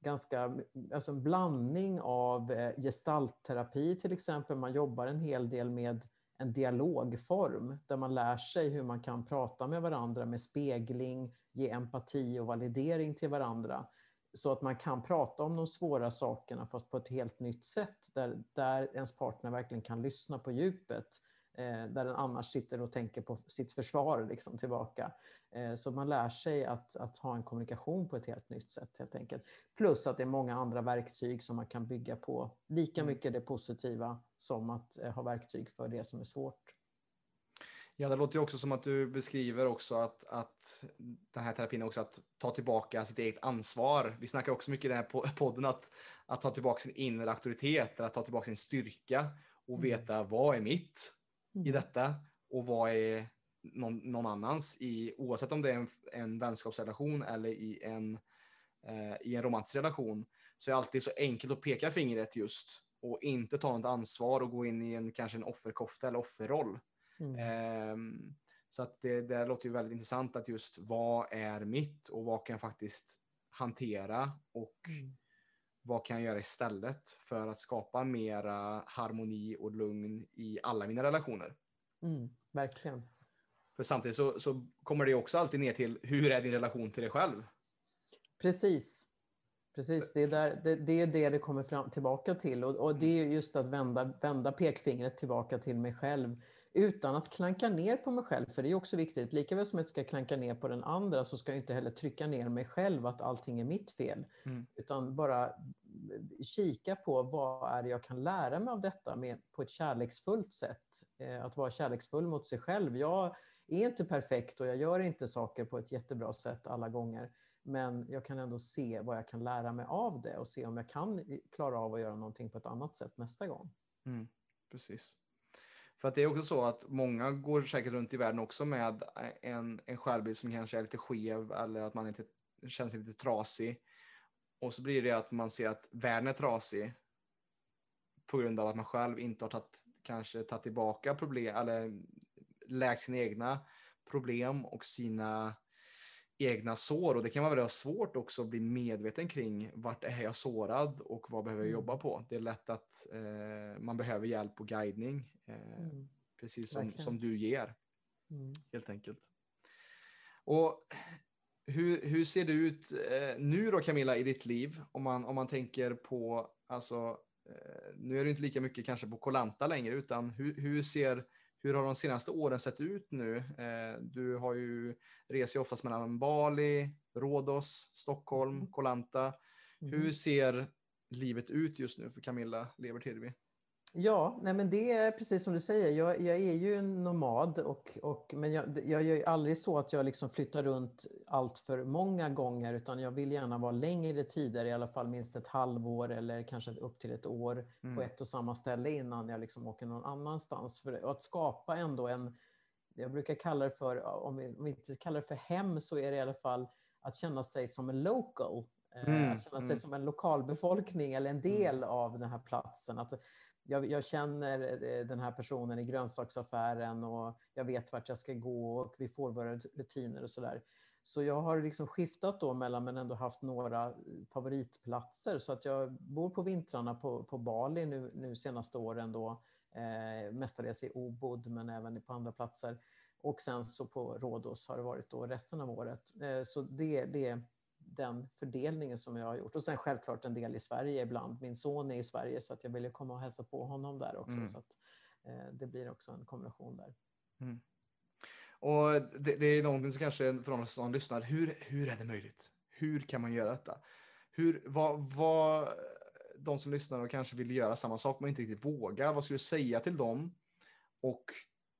ganska, alltså en blandning av eh, gestaltterapi till exempel. Man jobbar en hel del med en dialogform där man lär sig hur man kan prata med varandra med spegling, ge empati och validering till varandra så att man kan prata om de svåra sakerna fast på ett helt nytt sätt där, där ens partner verkligen kan lyssna på djupet eh, där den annars sitter och tänker på sitt försvar liksom, tillbaka. Eh, så man lär sig att, att ha en kommunikation på ett helt nytt sätt helt enkelt. Plus att det är många andra verktyg som man kan bygga på. Lika mm. mycket det positiva som att eh, ha verktyg för det som är svårt. Ja, det låter ju också som att du beskriver också att, att den här terapin är också att ta tillbaka sitt eget ansvar. Vi snackar också mycket i den här podden att, att ta tillbaka sin inre auktoritet, att ta tillbaka sin styrka och mm. veta vad är mitt? mm. i detta och vad är någon, någon, annans i, oavsett om det är en, en vänskapsrelation eller i en, eh, i en romantisk relation, så är det alltid så enkelt att peka fingret just och inte ta något ansvar och gå in i en kanske en offerkofta eller offerroll. Mm. Eh, så att det, det låter ju väldigt intressant att just vad är mitt och vad kan jag faktiskt hantera och mm. vad kan jag göra istället för att skapa mera harmoni och lugn i alla mina relationer. Mm, verkligen. För samtidigt så, så kommer det också alltid ner till hur är din relation till dig själv? Precis. Precis, det är, där, det, det, är det det kommer fram, tillbaka till. Och, och det är just att vända, vända pekfingret tillbaka till mig själv utan att klanka ner på mig själv. För det är också viktigt. Likaväl som jag ska klanka ner på den andra så ska jag inte heller trycka ner mig själv att allting är mitt fel. Mm. Utan bara kika på vad är det jag kan lära mig av detta med, på ett kärleksfullt sätt. Eh, att vara kärleksfull mot sig själv. Jag är inte perfekt och jag gör inte saker på ett jättebra sätt alla gånger. Men jag kan ändå se vad jag kan lära mig av det och se om jag kan klara av att göra någonting på ett annat sätt nästa gång. Mm, precis. För att det är också så att många går säkert runt i världen också med en, en självbild som kanske är lite skev eller att man inte känner sig lite trasig. Och så blir det att man ser att världen är trasig på grund av att man själv inte har tagit, kanske tagit tillbaka problem eller läkt sina egna problem och sina egna sår. Och det kan vara väldigt svårt också att bli medveten kring vart är jag sårad och vad behöver jag mm. jobba på. Det är lätt att eh, man behöver hjälp och guidning. Eh, mm. Precis som, som du ger. Mm. Helt enkelt. Och hur, hur ser det ut eh, nu då Camilla i ditt liv? Om man, om man tänker på, alltså, eh, nu är det inte lika mycket kanske på Kolanta längre, utan hur, hur ser hur har de senaste åren sett ut nu? Eh, du har ju reser oftast mellan Bali, Rhodos, Stockholm, mm. Kolanta. Hur mm. ser livet ut just nu för Camilla Lever-Tirvi? Ja, nej men det är precis som du säger. Jag, jag är ju en nomad, och, och, men jag, jag gör aldrig så att jag liksom flyttar runt allt för många gånger, utan jag vill gärna vara längre tider, i alla fall minst ett halvår eller kanske upp till ett år mm. på ett och samma ställe innan jag liksom åker någon annanstans. För att skapa ändå en, jag brukar kalla det för, om vi, om vi inte kallar det för hem, så är det i alla fall att känna sig som en local. Eh, mm, att känna sig mm. som en lokalbefolkning eller en del mm. av den här platsen. Att, jag, jag, känner eh, den här personen i grönsaksaffären och jag vet vart jag ska gå och vi får våra rutiner och sådär. Så jag har liksom skiftat då mellan men ändå haft några eh, favoritplatser. Så att jag bor på vintrarna på, på Bali nu, nu senaste åren då. Eh, mestadels i Obod men även på andra platser. Och sen så på Rhodos har det varit då resten av året. Eh, så det, det den fördelningen som jag har gjort. Och sen självklart en del i Sverige ibland. Min son är i Sverige så att jag ville komma och hälsa på honom där också. Mm. Så att, eh, det blir också en kombination där. Mm. Och det, det, är någonting som kanske för någon som lyssnar, hur, hur är det möjligt? Hur kan man göra detta? Hur, vad, vad, de som lyssnar och kanske vill göra samma sak men inte riktigt vågar, vad skulle du säga till dem? Och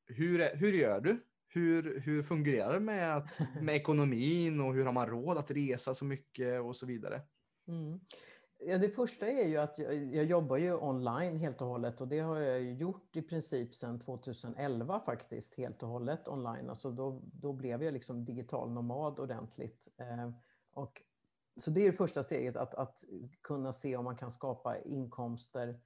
hur, hur gör du? Hur, hur fungerar det med, att, med ekonomin och hur har man råd att resa så mycket och så vidare? Mm. Ja, det första är ju att jag, jag, jobbar ju online helt och hållet och det har jag gjort i princip sedan 2011 faktiskt helt och hållet online. Alltså då, då blev jag liksom digital nomad ordentligt. Eh, och, så det är det första steget, att, att kunna se om man kan skapa inkomster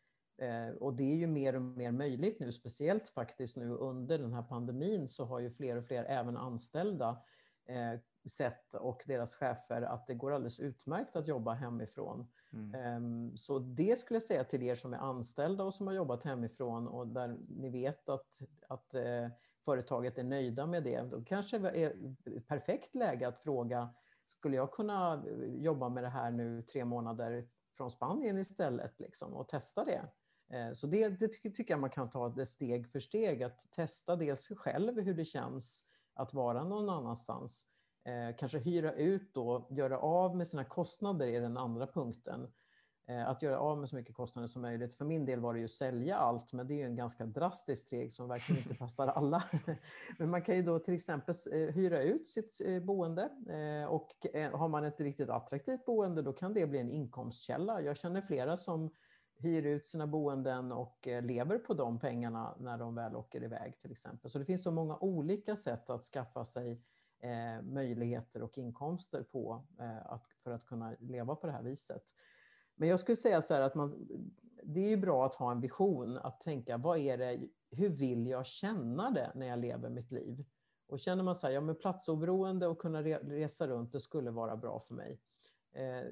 och det är ju mer och mer möjligt nu, speciellt faktiskt nu under den här pandemin så har ju fler och fler, även anställda, eh, sett och deras chefer att det går alldeles utmärkt att jobba hemifrån. Mm. Ehm, så det skulle jag säga till er som är anställda och som har jobbat hemifrån och där ni vet att, att eh, företaget är nöjda med det. Då kanske det är ett perfekt läge att fråga, skulle jag kunna jobba med det här nu tre månader från Spanien istället liksom, och testa det? Eh, så det, det, tycker jag man kan ta det steg för steg, att testa dels själv hur det känns att vara någon annanstans. Eh, kanske hyra ut då, göra av med sina kostnader är den andra punkten. Eh, att göra av med så mycket kostnader som möjligt. För min del var det ju sälja allt, men det är ju en ganska drastisk steg som verkligen inte passar alla. men man kan ju då till exempel hyra ut sitt boende och har man ett riktigt attraktivt boende då kan det bli en inkomstkälla. Jag känner flera som hyr ut sina boenden och eh, lever på de pengarna när de väl åker iväg till exempel. Så det finns så många olika sätt att skaffa sig eh, möjligheter och inkomster på eh, att, för att kunna leva på det här viset. Men jag skulle säga så här att man, det är ju bra att ha en vision, att tänka vad är det, hur vill jag känna det när jag lever mitt liv? Och känner man så här, ja men platsoberoende och kunna resa runt, det skulle vara bra för mig. Eh,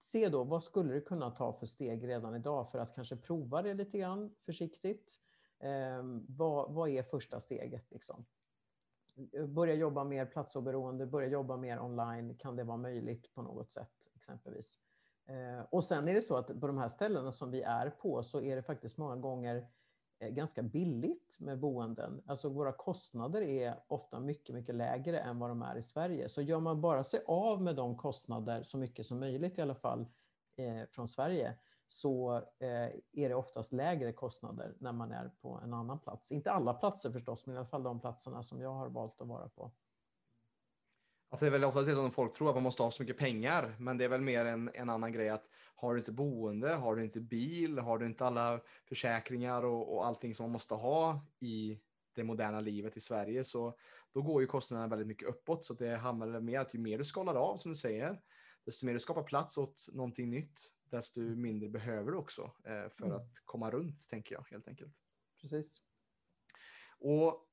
se då, vad skulle du kunna ta för steg redan idag för att kanske prova det lite grann försiktigt? Eh, vad, vad är första steget? Liksom? Börja jobba mer platsoberoende, börja jobba mer online, kan det vara möjligt på något sätt exempelvis? Eh, och sen är det så att på de här ställena som vi är på så är det faktiskt många gånger Eh, Eh, ganska billigt med boenden. Alltså våra kostnader är ofta mycket, mycket lägre än vad de är i Sverige. Så gör man bara sig av med de kostnader, så mycket som möjligt i alla fall, eh, från Sverige, så eh, är det oftast lägre kostnader när man är på en annan plats. Inte alla platser förstås, men i alla fall de platserna som jag har valt att vara på. Att det är väl oftast det som folk tror, att man måste ha så mycket pengar. Men det är väl mer en, en annan grej att har du inte boende, har du inte bil, har du inte alla försäkringar och, och allting som man måste ha i det moderna livet i Sverige så då går ju kostnaderna väldigt mycket uppåt. Så det handlar mer att ju mer du skalar av som du säger, desto mer du skapar plats åt någonting nytt, desto mindre behöver du också eh, för mm. att komma runt, tänker jag helt enkelt. Precis. Och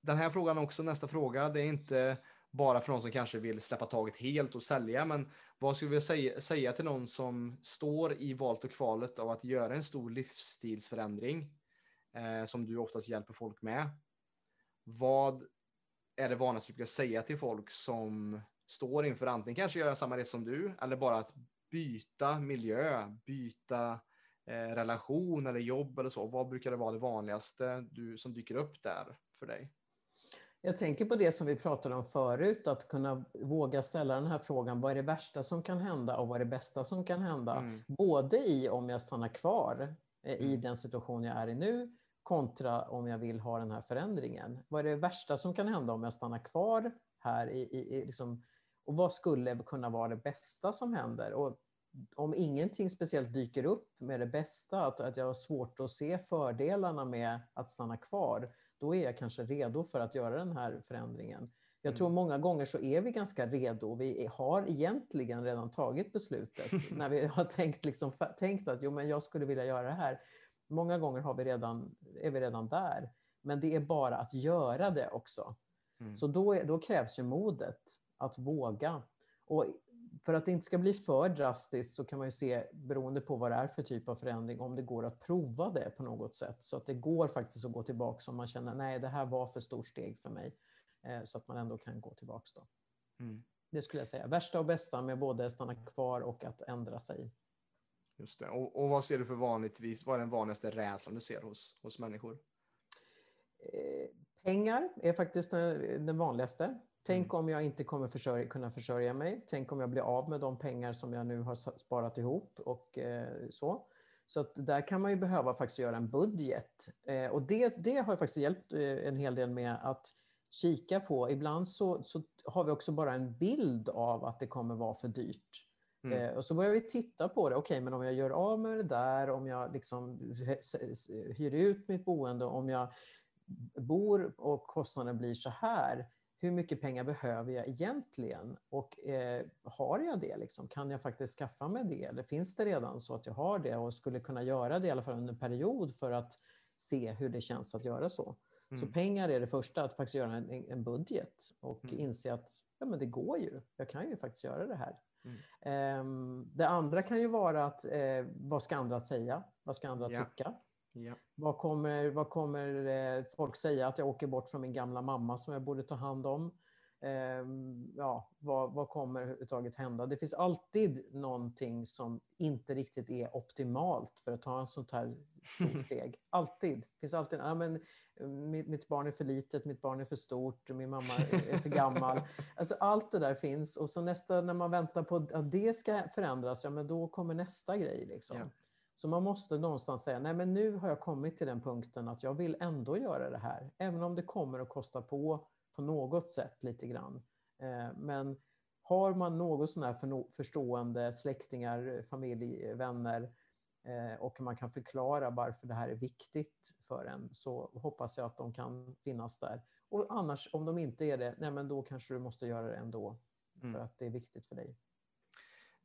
den här frågan också, nästa fråga, det är inte bara för någon som kanske vill släppa taget helt och sälja. Men vad skulle vi säga, säga till någon som står i valet och kvalet av att göra en stor livsstilsförändring eh, som du oftast hjälper folk med? Vad är det vanligaste du brukar säga till folk som står inför antingen kanske göra samma resa som du eller bara att byta miljö, byta eh, relation eller jobb eller så. Vad brukar det vara det vanligaste du, som dyker upp där för dig? Jag tänker på det som vi pratade om förut, att kunna våga ställa den här frågan, vad är det värsta som kan hända och vad är det bästa som kan hända? Mm. Både i om jag stannar kvar eh, i mm. den situation jag är i nu, kontra om jag vill ha den här förändringen. Vad är det värsta som kan hända om jag stannar kvar här? I, i, i liksom, och vad skulle kunna vara det bästa som händer? Och om ingenting speciellt dyker upp med det bästa, att, att jag har svårt att se fördelarna med att stanna kvar, då är jag kanske redo för att göra den här förändringen. Jag tror mm. många gånger så är vi ganska redo. Vi har egentligen redan tagit beslutet när vi har tänkt, liksom, tänkt att jo, men jag skulle vilja göra det här. Många gånger har vi redan, är vi redan där. Men det är bara att göra det också. Mm. Så då, då krävs ju modet att våga. Och för att det inte ska bli för drastiskt så kan man ju se, beroende på vad det är för typ av förändring, om det går att prova det på något sätt. Så att det går faktiskt att gå tillbaka om man känner, nej det här var för stort steg för mig. Eh, så att man ändå kan gå tillbaka då. Mm. Det skulle jag säga. Värsta och bästa med både stanna kvar och att ändra sig. Just det. Och, och vad ser du för vanligtvis, vad är den vanligaste rädslan du ser hos, hos människor? Eh, pengar är faktiskt den, den vanligaste. Tänk mm. om jag inte kommer försörja, kunna försörja mig. Tänk om jag blir av med de pengar som jag nu har sparat ihop och eh, så. Så att där kan man ju behöva faktiskt göra en budget. Eh, och det, det har faktiskt hjälpt eh, en hel del med att kika på. Ibland så, så har vi också bara en bild av att det kommer vara för dyrt. Mm. Eh, och så börjar vi titta på det. Okej, okay, men om jag gör av med det där, om jag liksom hyr ut mitt boende, om jag bor och kostnaden blir så här hur mycket pengar behöver jag egentligen? Och eh, har jag det? Liksom? Kan jag faktiskt skaffa mig det? Eller finns det redan så att jag har det och skulle kunna göra det i alla fall under en period för att se hur det känns att göra så? Mm. Så pengar är det första, att faktiskt göra en, en budget och mm. inse att ja, men det går ju. Jag kan ju faktiskt göra det här. Mm. Um, det andra kan ju vara att eh, vad ska andra säga? Vad ska andra ja. tycka? Ja. Vad kommer, vad kommer eh, folk säga att jag åker bort från min gamla mamma som jag borde ta hand om? Eh, ja, vad, vad kommer överhuvudtaget hända? Det finns alltid någonting som inte riktigt är optimalt för att ta en sånt här stort steg. Alltid. Det finns alltid, ja, men, mitt, mitt, barn är för litet, mitt barn är för stort, min mamma är, är för gammal. Alltså, allt det där finns och så nästa, när man väntar på att det ska förändras, ja men då kommer nästa grej. Liksom. Ja. Så man måste någonstans säga, nej men nu har jag kommit till den punkten att jag vill ändå göra det här. Även om det kommer att kosta på på något sätt lite grann. Eh, men har man något sån här förstående släktingar, familj, vänner eh, och man kan förklara varför det här är viktigt för en så hoppas jag att de kan finnas där. Och annars, om de inte är det, nej men då kanske du måste göra det ändå. Mm. För att det är viktigt för dig.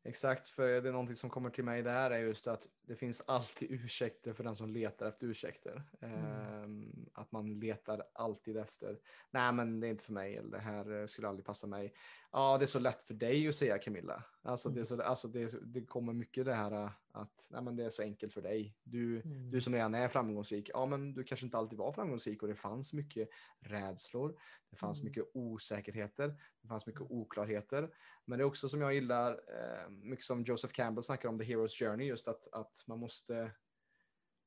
Exakt, för det är någonting som kommer till mig där är just att det finns alltid ursäkter för den som letar efter ursäkter. Mm. Ehm, att man letar alltid efter, nej men det är inte för mig eller det här skulle aldrig passa mig. Ja, det är så lätt för dig att säga Camilla. Alltså, mm. det, är så, alltså det, det kommer mycket det här att nej, men det är så enkelt för dig. Du, mm. du som redan är framgångsrik, ja men du kanske inte alltid var framgångsrik och det fanns mycket rädslor, det fanns mm. mycket osäkerheter, det fanns mycket oklarheter. Men det är också som jag gillar, eh, mycket som Joseph Campbell snackar om The Hero's Journey, just att, att man måste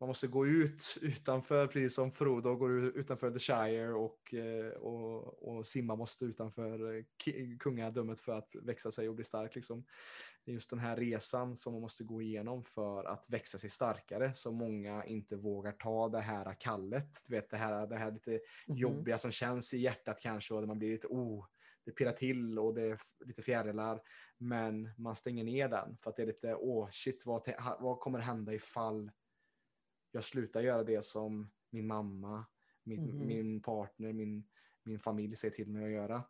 man måste gå ut utanför, precis som Frodo går utanför The Shire och, eh, och, och Simma måste utanför eh, kungadömet för att växa sig och bli stark. Liksom. Det är just den här resan som man måste gå igenom för att växa sig starkare, så många inte vågar ta det här kallet. Du vet det här, det här lite mm jobbiga som känns i hjärtat kanske och där man blir lite oh, det pirrar till och det är lite fjärilar. Men man stänger ner den för att det är lite, åh oh, shit, vad, vad kommer hända ifall jag slutar göra det som min mamma, min, mm. min partner, min, min familj säger till mig att göra.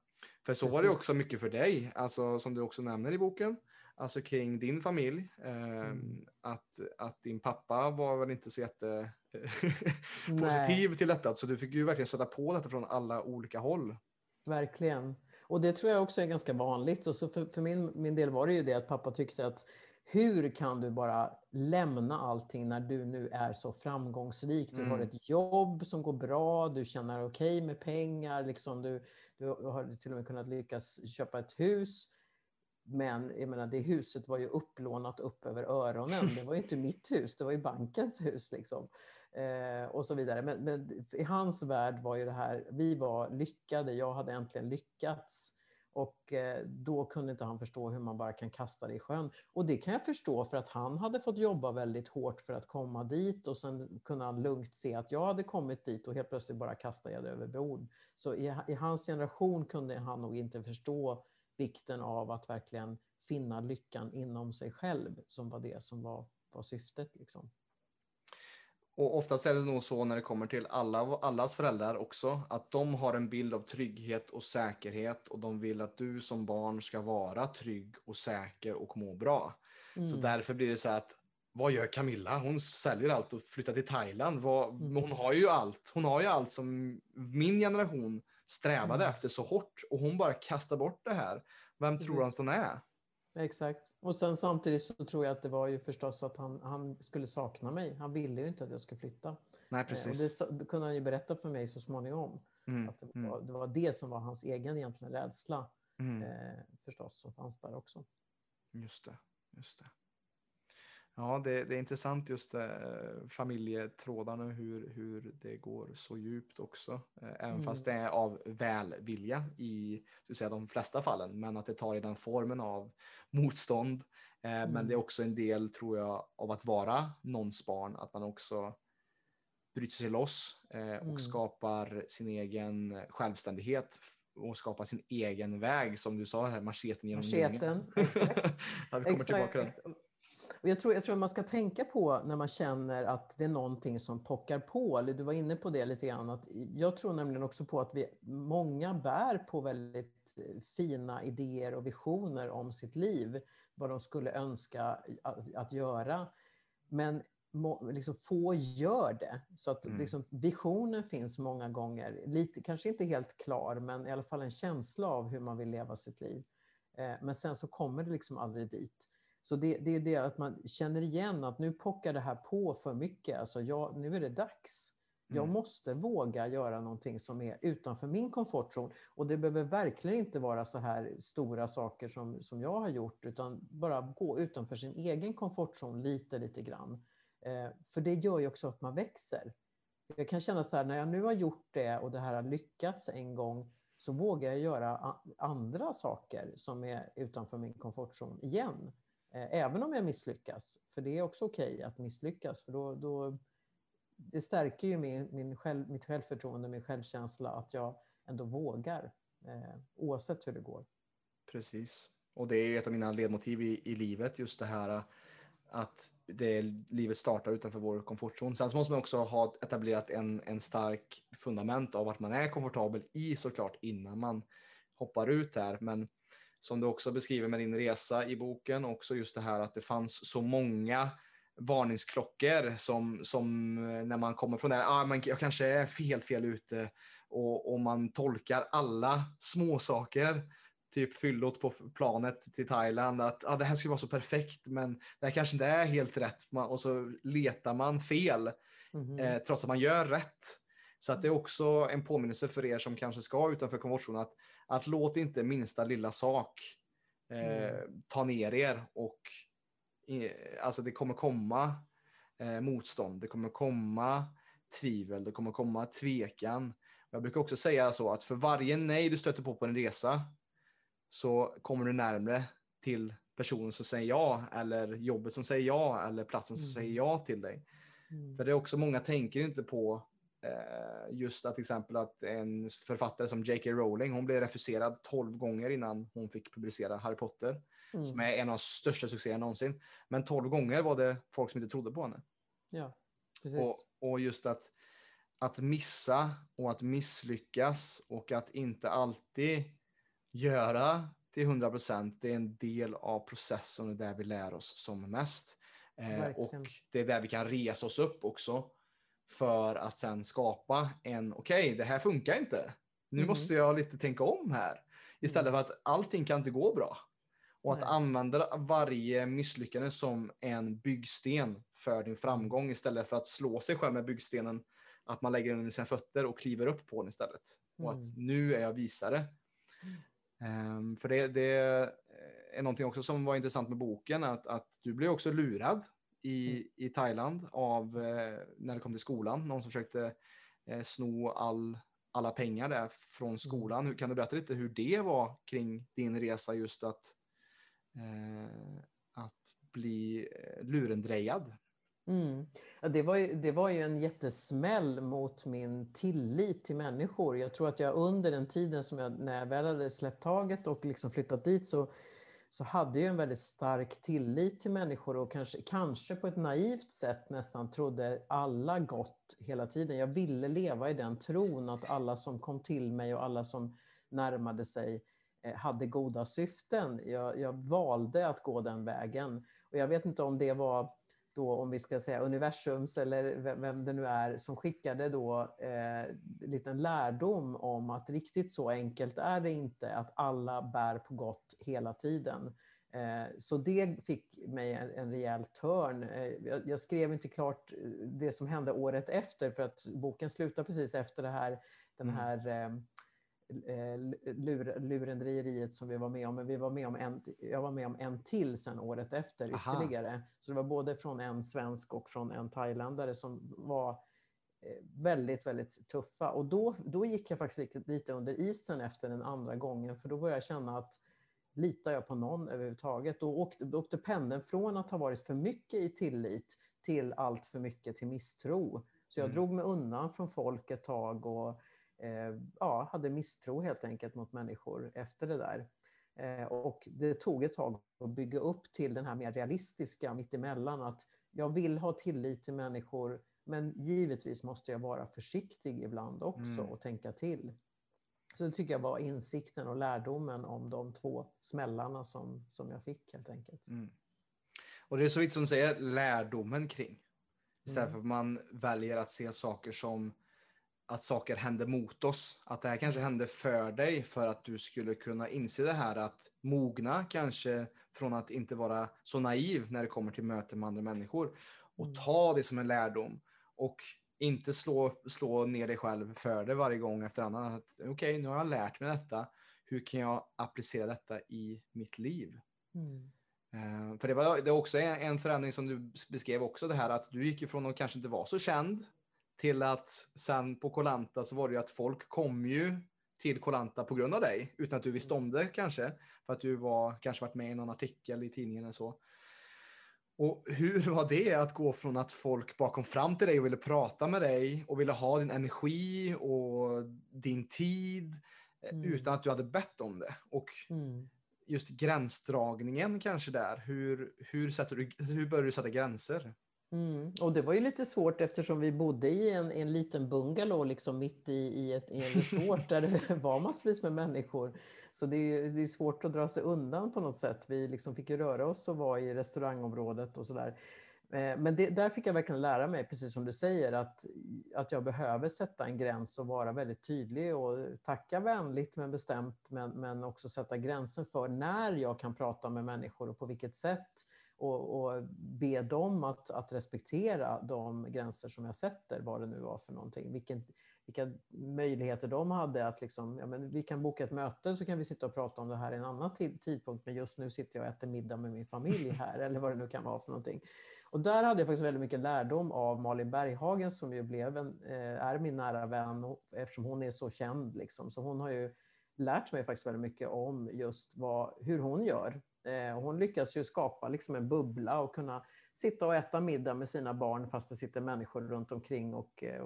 För så Precis. var det också mycket för dig, alltså, som du också nämner i boken, alltså kring din familj. Eh, mm. att, att din pappa var väl inte så jätte positiv till detta, så du fick ju verkligen stöta på detta från alla olika håll. Verkligen. Och det tror jag också är ganska vanligt. Och så för, för min, min del var det ju det att pappa tyckte att hur kan du bara lämna allting när du nu är så framgångsrik? Du mm. har ett jobb som går bra, du tjänar okej okay med pengar, liksom du, du har till och med kunnat lyckas köpa ett hus. Men jag menar, det huset var ju upplånat upp över öronen. Det var ju inte mitt hus, det var ju bankens hus. Liksom. Eh, och så vidare. Men, men, i hans värld var ju det här, vi var lyckade, jag hade äntligen lyckats. Och eh, då kunde inte han förstå hur man bara kan kasta det i sjön. Och det kan jag förstå för att han hade fått jobba väldigt hårt för att komma dit och sen kunde han lugnt se att jag hade kommit dit och helt plötsligt bara kastade jag det över bord. Så i, i hans generation kunde han nog inte förstå vikten av att verkligen finna lyckan inom sig själv som var det som var, var syftet. Liksom. Och oftast är det nog så när det kommer till alla, allas föräldrar också, att de har en bild av trygghet och säkerhet och de vill att du som barn ska vara trygg och säker och må bra. Mm. Så därför blir det så att, vad gör Camilla? Hon säljer allt och flyttar till Thailand. Vad, mm. Hon har ju allt. Hon har ju allt som min generation strävade mm. efter så hårt och hon bara kastar bort det här. Vem tror att hon är? Exakt. Och sen samtidigt så tror jag att det var ju förstås att han, han skulle sakna mig. Han ville ju inte att jag skulle flytta. Nej, precis. Och det kunde han ju berätta för mig så småningom. Mm. Att det var, mm. det var, det som var hans egen egentligen rädsla. Mm. Eh, förstås, som fanns där också. Just det. Just det. Ja, det, det, är intressant just eh, familjetrådarna, hur, hur det går så djupt också. Eh, även mm. fast det är av välvilja i så säga, de flesta fallen, men att det tar i den formen av motstånd. Eh, mm. Men det är mm. också en del, tror jag, av att vara någons barn, att man också bryter sig loss eh, och mm. skapar sin egen självständighet och skapar sin egen väg, som du sa, här, macheten genom Macheten, exakt. vi kommer exakt. Och jag, tror, jag tror man ska tänka på när man känner att det är någonting som pockar på. Du var inne på det lite grann. Att jag tror nämligen också på att vi, många bär på väldigt eh, fina idéer och visioner om sitt liv. Vad de skulle önska att, att göra. Men må, liksom, få gör det. Så att mm. liksom, visionen finns många gånger. Lite, kanske inte helt klar, men i alla fall en känsla av hur man vill leva sitt liv. Eh, men sen så kommer det liksom aldrig dit. Så det, det är det att man känner igen att nu pockar det här på för mycket. Alltså jag, nu är det dags. Jag mm. måste våga göra någonting som är utanför min komfortzon. Och det behöver verkligen inte vara så här stora saker som, som jag har gjort, utan bara gå utanför sin egen komfortzon lite, lite grann. Eh, för det gör ju också att man växer. Jag kan känna så här, när jag nu har gjort det och det här har lyckats en gång, så vågar jag göra andra saker som är utanför min komfortzon igen. Eh, även om jag misslyckas, för det är också okej okay att misslyckas, för då, då det stärker ju min, min själv, mitt självförtroende, min självkänsla att jag ändå vågar, eh, oavsett hur det går. Precis. Och det är ett av mina ledmotiv i, i livet, just det här eh, att det, livet startar utanför vår komfortzon. Sen så måste man också ha etablerat en, en stark fundament av att man är komfortabel i såklart innan man hoppar ut där. Men som du också beskriver med din resa i boken, också just det här att det fanns så många varningsklockor som, som när man kommer från det ah, men jag kanske är helt fel ute och, och man tolkar alla små saker typ fyllot på planet till Thailand att ah, det här skulle vara så perfekt men det här kanske inte är helt rätt och så letar man fel mm. eh, trots att man gör rätt. Så att det är också en påminnelse för er som kanske ska utanför komfortzonen att, att låt inte minsta lilla sak eh, mm. ta ner er och alltså det kommer komma eh, motstånd, det kommer komma tvivel, det kommer komma tvekan. Jag brukar också säga så att för varje nej du stöter på på en resa så kommer du närmre till personen som säger ja eller jobbet som säger ja eller platsen som mm. säger ja till dig. Mm. För det är också många tänker inte på just att till exempel att en författare som J.K. Rowling, hon blev refuserad 12 gånger innan hon fick publicera Harry Potter, mm. som är en av de största succéerna någonsin. Men 12 gånger var det folk som inte trodde på henne. Ja, precis. Och, och just att, att missa och att misslyckas och att inte alltid göra till 100 procent. Det är en del av processen och där vi lär oss som mest. Eh, och det är där vi kan resa oss upp också för att sen skapa en, okej, okay, det här funkar inte. Nu mm. måste jag lite tänka om här. Istället mm. för att allting kan inte gå bra. Och att Nej. använda varje misslyckande som en byggsten för din framgång istället för att slå sig själv med byggstenen. Att man lägger den under sina fötter och kliver upp på den istället. Mm. Och att mm. nu är jag visare. Um, för det, det, är någonting också som var intressant med boken, att, att du blev också lurad i, mm. i Thailand av eh, när det kom till skolan. Någon som försökte eh, sno all, alla pengar där från mm. skolan. Hur, kan du berätta lite hur det var kring din resa just att, eh, att bli lurendrejad? Mm. Ja, det, var ju, det var ju en jättesmäll mot min tillit till människor. Jag tror att jag under den tiden som jag, när jag väl hade släppt taget och liksom flyttat dit så, så hade jag en väldigt stark tillit till människor och kanske, kanske på ett naivt sätt nästan trodde alla gott hela tiden. Jag ville leva i den tron att alla som kom till mig och alla som närmade sig eh, hade goda syften. Jag, jag valde att gå den vägen. Och jag vet inte om det var då, om vi ska säga universums eller vem det nu är, som skickade då eh, liten lärdom om att riktigt så enkelt är det inte att alla bär på gott hela tiden. Eh, så det fick mig en, en rejäl törn. Eh, jag, jag, skrev inte klart det som hände året efter för att boken slutar precis efter det här, den mm. här Eh, lur, lurendrejeriet som vi var med om, men vi var med om en, jag var med om en till sen året efter Aha. ytterligare. Så det var både från en svensk och från en thailändare som var eh, väldigt, väldigt tuffa. Och då, då gick jag faktiskt lite, lite under isen efter den andra gången, för då började jag känna att litar jag på någon överhuvudtaget? Då åkte, då åkte pendeln från att ha varit för mycket i tillit till allt för mycket till misstro. Så jag mm. drog mig undan från folk ett tag och eh, ja, hade misstro helt enkelt mot människor efter det där. Eh, och det tog ett tag att bygga upp till den här mer realistiska mittemellan att jag vill ha tillit till människor men givetvis måste jag vara försiktig ibland också mm. och tänka till. Så det tycker jag var insikten och lärdomen om de två smällarna som, som jag fick helt enkelt. Mm. Och det är så viktigt som du säger, lärdomen kring. Istället mm. för att man väljer att se saker som att saker händer mot oss. Att det här kanske hände för dig för att du skulle kunna inse det här att mogna kanske från att inte vara så naiv när det kommer till möten med andra människor och mm. ta det som en lärdom och inte slå, slå ner dig själv för det varje gång efter annan. Okej, okay, nu har jag lärt mig detta. Hur kan jag applicera detta i mitt liv? Mm. Uh, för det var det också en förändring som du beskrev också det här att du gick ifrån att kanske inte vara så känd till att sen på Kolanta så var det ju att folk kom ju till Kolanta på grund av dig, utan att du visste om det kanske, för att du var, kanske varit med i någon artikel i tidningen eller så. Och hur var det att gå från att folk bara kom fram till dig och ville prata med dig och ville ha din energi och din tid mm. utan att du hade bett om det? Och mm. just gränsdragningen kanske där. Hur, hur, sätter du, hur börjar du sätta gränser? Mm. Och det var ju lite svårt eftersom vi bodde i en, en liten bungalow liksom mitt i, i, ett, i en resort där det var massvis med människor. Så det är, det är svårt att dra sig undan på något sätt. Vi liksom fick ju röra oss och vara i restaurangområdet och sådär. Eh, men det, där fick jag verkligen lära mig, precis som du säger, att, att jag behöver sätta en gräns och vara väldigt tydlig och tacka vänligt men bestämt, men, men också sätta gränsen för när jag kan prata med människor och på vilket sätt och, och be dem att, att respektera de gränser som jag sätter, vad det nu var för någonting. Vilken, vilka möjligheter de hade att liksom, ja, men vi kan boka ett möte så kan vi sitta och prata om det här i en annan tidpunkt, men just nu sitter jag och äter middag med min familj här, eller vad det nu kan vara för någonting. Och där hade jag faktiskt väldigt mycket lärdom av Malin Berghagen som ju blev en, eh, är min nära vän eftersom hon är så känd. Liksom. Så hon har ju lärt mig faktiskt väldigt mycket om just vad, hur hon gör. Eh, hon lyckas ju skapa liksom en bubbla och kunna sitta och äta middag med sina barn fast det sitter människor runt omkring och, eh,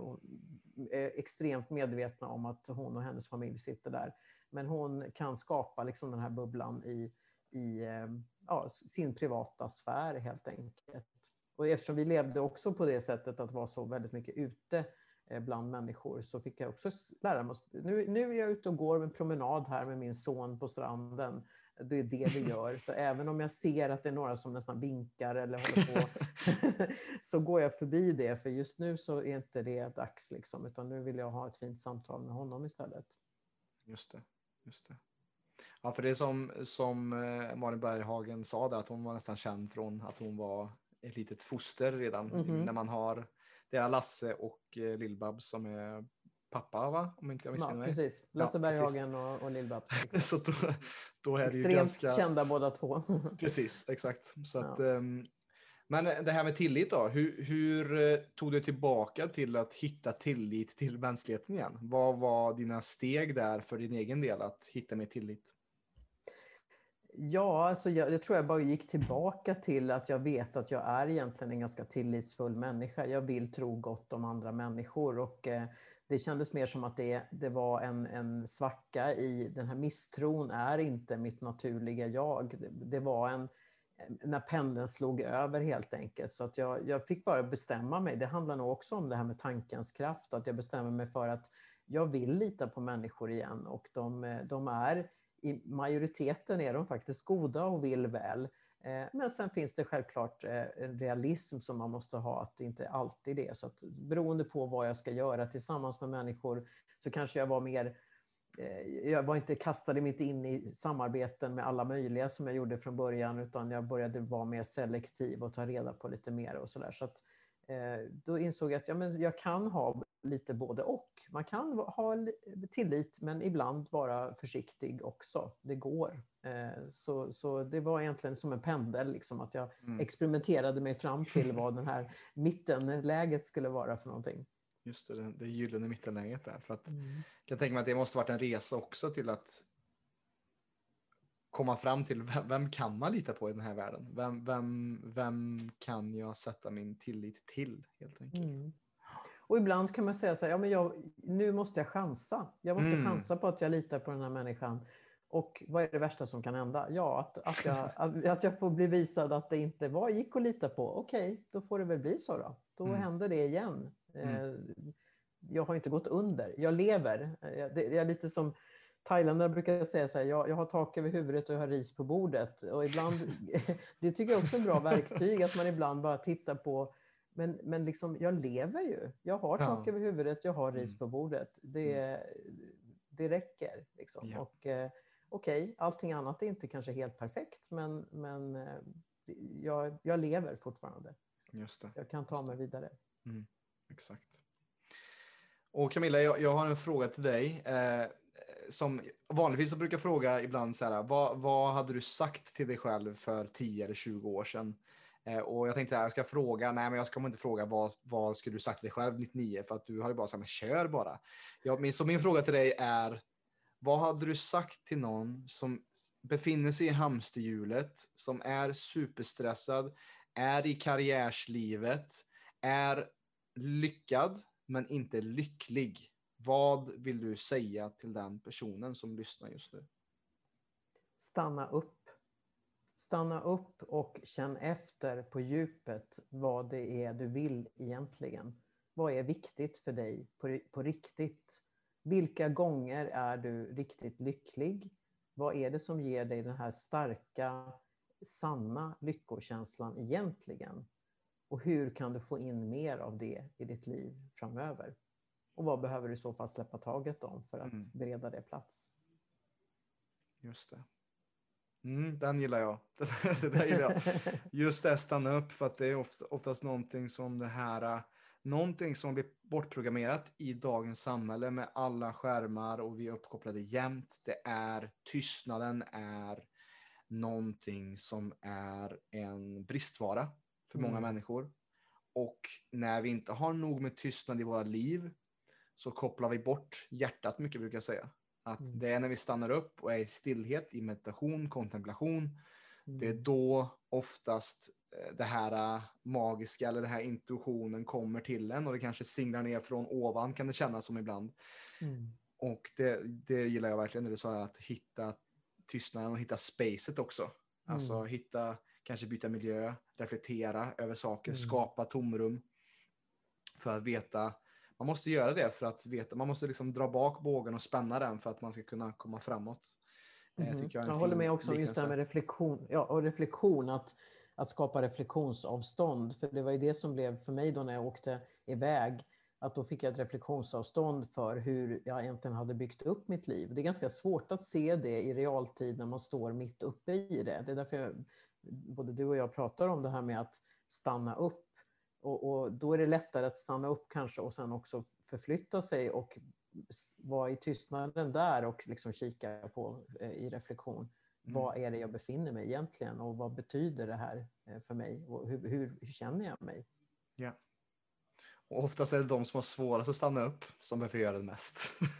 är extremt medvetna om att hon och hennes familj sitter där. Men hon kan skapa liksom den här bubblan i, i eh, ja, sin privata sfär helt enkelt. Och eftersom vi levde också på det sättet att vara så väldigt mycket ute bland människor så fick jag också lära mig. Nu, nu är jag ute och går en promenad här med min son på stranden. Det är det vi gör. Så även om jag ser att det är några som nästan vinkar eller håller på så går jag förbi det. För just nu så är inte det dags. Liksom, utan nu vill jag ha ett fint samtal med honom istället. Just det. Just det. Ja, för det är som, som eh, Malin Berghagen sa där, att hon var nästan känd från att hon var ett litet foster redan mm -hmm. när man har det är Lasse och eh, Lill-Babs som är pappa va? Om inte jag missminner mig. Ja, precis. Lasse ja, Berghagen och, och Lill-Babs. så då, då är Extremt ganska... kända båda två. precis, exakt. Så att, ja. um, men det här med tillit då, hur, hur uh, tog du tillbaka till att hitta tillit till mänskligheten igen? Vad var dina steg där för din egen del att hitta mer tillit? Ja, alltså jag, jag, tror jag bara gick tillbaka till att jag vet att jag är egentligen en ganska tillitsfull människa. Jag vill tro gott om andra människor och eh, det kändes mer som att det, det var en, en svacka i den här misstron är inte mitt naturliga jag. Det, det var en, när pendeln slog över helt enkelt. Så att jag, jag fick bara bestämma mig. Det handlar nog också om det här med tankens kraft. Att jag bestämmer mig för att jag vill lita på människor igen och de, de är i majoriteten är de faktiskt goda och vill väl. Eh, men sen finns det självklart eh, en realism som man måste ha, att det inte alltid är så. Att beroende på vad jag ska göra tillsammans med människor så kanske jag var mer eh, jag var inte kastade mitt in i samarbeten med alla möjliga som jag gjorde från början utan jag började vara mer selektiv och ta reda på lite mer och sådär. Så, då insåg jag att ja, men jag kan ha lite både och. Man kan ha tillit men ibland vara försiktig också. Det går. Eh, så, så det var egentligen som en pendel, liksom, att jag mm. experimenterade mig fram till vad den här mittenläget skulle vara för någonting. Just det, det, det gyllene mittenläget där. För att, mm. Jag kan tänka mig att det måste varit en resa också till att komma fram till vem, vem, kan man lita på i den här världen? Vem, vem, vem kan jag sätta min tillit till helt enkelt? Mm. Och ibland kan man säga så här, ja, men jag, nu måste jag chansa. Jag måste mm. chansa på att jag litar på den här människan. Och vad är det värsta som kan hända? Ja, att, att, jag, att, att jag får bli visad att det inte var, gick att lita på. Okej, okay, då får det väl bli så då. Då mm. händer det igen. Mm. Eh, jag har inte gått under, jag lever. Eh, det är lite som thailändare brukar säga så här, jag, jag har tak över huvudet och jag har ris på bordet. Och ibland, det tycker jag också är ett bra verktyg, att man ibland bara tittar på men, men liksom, jag lever ju. Jag har tak ja. över huvudet, jag har ris mm. på bordet. Det, mm. det räcker. Liksom. Ja. Och, eh, Okej, okay, allting annat är inte kanske helt perfekt, men, men eh, jag, jag lever fortfarande. Just det. Jag kan ta mig vidare. Mm. Exakt. Och Camilla, jag, jag, har en fråga till dig. Eh, som vanligtvis så brukar jag fråga ibland så här, vad, vad hade du sagt till dig själv för 10 eller 20 år sedan? Eh, och jag tänkte att jag ska fråga, nej men jag kommer inte fråga vad, vad skulle du sagt till dig själv 99 för att du har ju bara sagt, men kör bara. Ja, min, så min fråga till dig är, vad hade du sagt till någon som befinner sig i hamsterhjulet, som är superstressad, är i karriärslivet, är lyckad men inte lycklig? Vad vill du säga till den personen som lyssnar just nu? stanna upp. Stanna upp och känn efter på djupet vad det är du vill egentligen. Vad är viktigt för dig på, på riktigt? Vilka gånger är du riktigt lycklig? Vad är det som ger dig den här starka, sanna lyckokänslan egentligen? Och hur kan du få in mer av det i ditt liv framöver? Och vad behöver du i så fall släppa taget om för att mm. bereda det plats? Just det. Mm, den gillar jag. det där gillar jag. Just det, stanna upp, för att det är oftast någonting som det här, någonting som blir bortprogrammerat i dagens samhälle med alla skärmar och vi är uppkopplade jämt. Det är tystnaden är någonting som är en bristvara för många mm. människor. Och när vi inte har nog med tystnad i våra liv så kopplar vi bort hjärtat mycket brukar jag säga. Att mm. det är när vi stannar upp och är i stillhet, i meditation, kontemplation. Mm. Det är mm. då oftast det här eh, magiska eller den här intuitionen kommer till en och det kanske singlar ner från ovan kan det kännas som ibland. Mm. Och det, det gillar jag verkligen när du sa att hitta tystnaden och hitta spacet också. Alltså mm. hitta, kanske byta miljö, reflektera över saker, mm. skapa tomrum. För att veta man måste göra det för att veta, man måste liksom dra bak bågen och spänna den för att man ska kunna komma framåt. Mm. Jag, jag, jag håller med också om just det här med reflektion, ja, och reflektion att, att skapa reflektionsavstånd. För det var ju det som blev för mig då när jag åkte iväg, att då fick jag ett reflektionsavstånd för hur jag egentligen hade byggt upp mitt liv. Det är ganska svårt att se det i realtid när man står mitt uppe i det. Det är därför jag, både du och jag pratar om det här med att stanna upp och, och, då är det lättare att stanna upp kanske och sen också förflytta sig och vara i tystnaden där och liksom kika på eh, i reflektion. Mm. Vad är det jag befinner mig egentligen och vad betyder det här eh, för mig och hur, hur, hur känner jag mig? Ja. Och oftast är det de som har svårast att stanna upp som behöver göra det mest.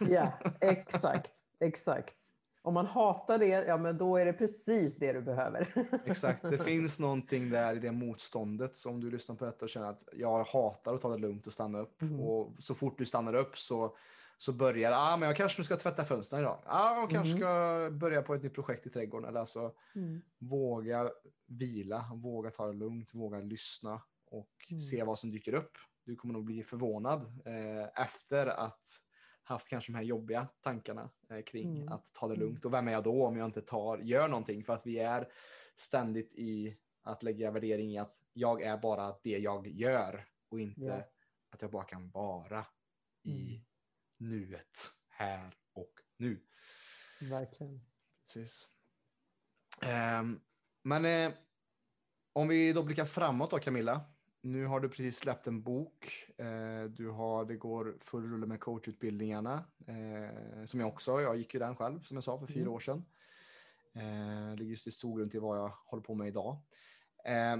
ja, exakt. Exakt. Om man hatar det, ja men då är det precis det du behöver. Exakt, det finns någonting där i det motståndet. Så om du lyssnar på detta och känner att jag hatar att ta det lugnt och stanna upp. Mm. Och så fort du stannar upp så, så börjar, ah, men jag kanske ska tvätta fönstren idag. Ah, jag kanske mm. ska börja på ett nytt projekt i trädgården. Eller alltså, mm. våga vila, våga ta det lugnt, våga lyssna och mm. se vad som dyker upp. Du kommer nog bli förvånad eh, efter att haft kanske de här jobbiga tankarna eh, kring mm. att ta det mm. lugnt. Och vem är jag då om jag inte tar, gör någonting? För att vi är ständigt i att lägga värdering i att jag är bara det jag gör och inte ja. att jag bara kan vara. Nuet, här och nu. Verkligen. Precis. Um, men eh, om vi då blickar framåt då Camilla nu har du precis släppt en bok. Eh, du har, det går full rulle med coachutbildningarna. Eh, som jag också, jag gick ju den själv som jag sa för fyra mm. år sedan. Ligger just i stor grund till vad jag håller på med idag. Eh,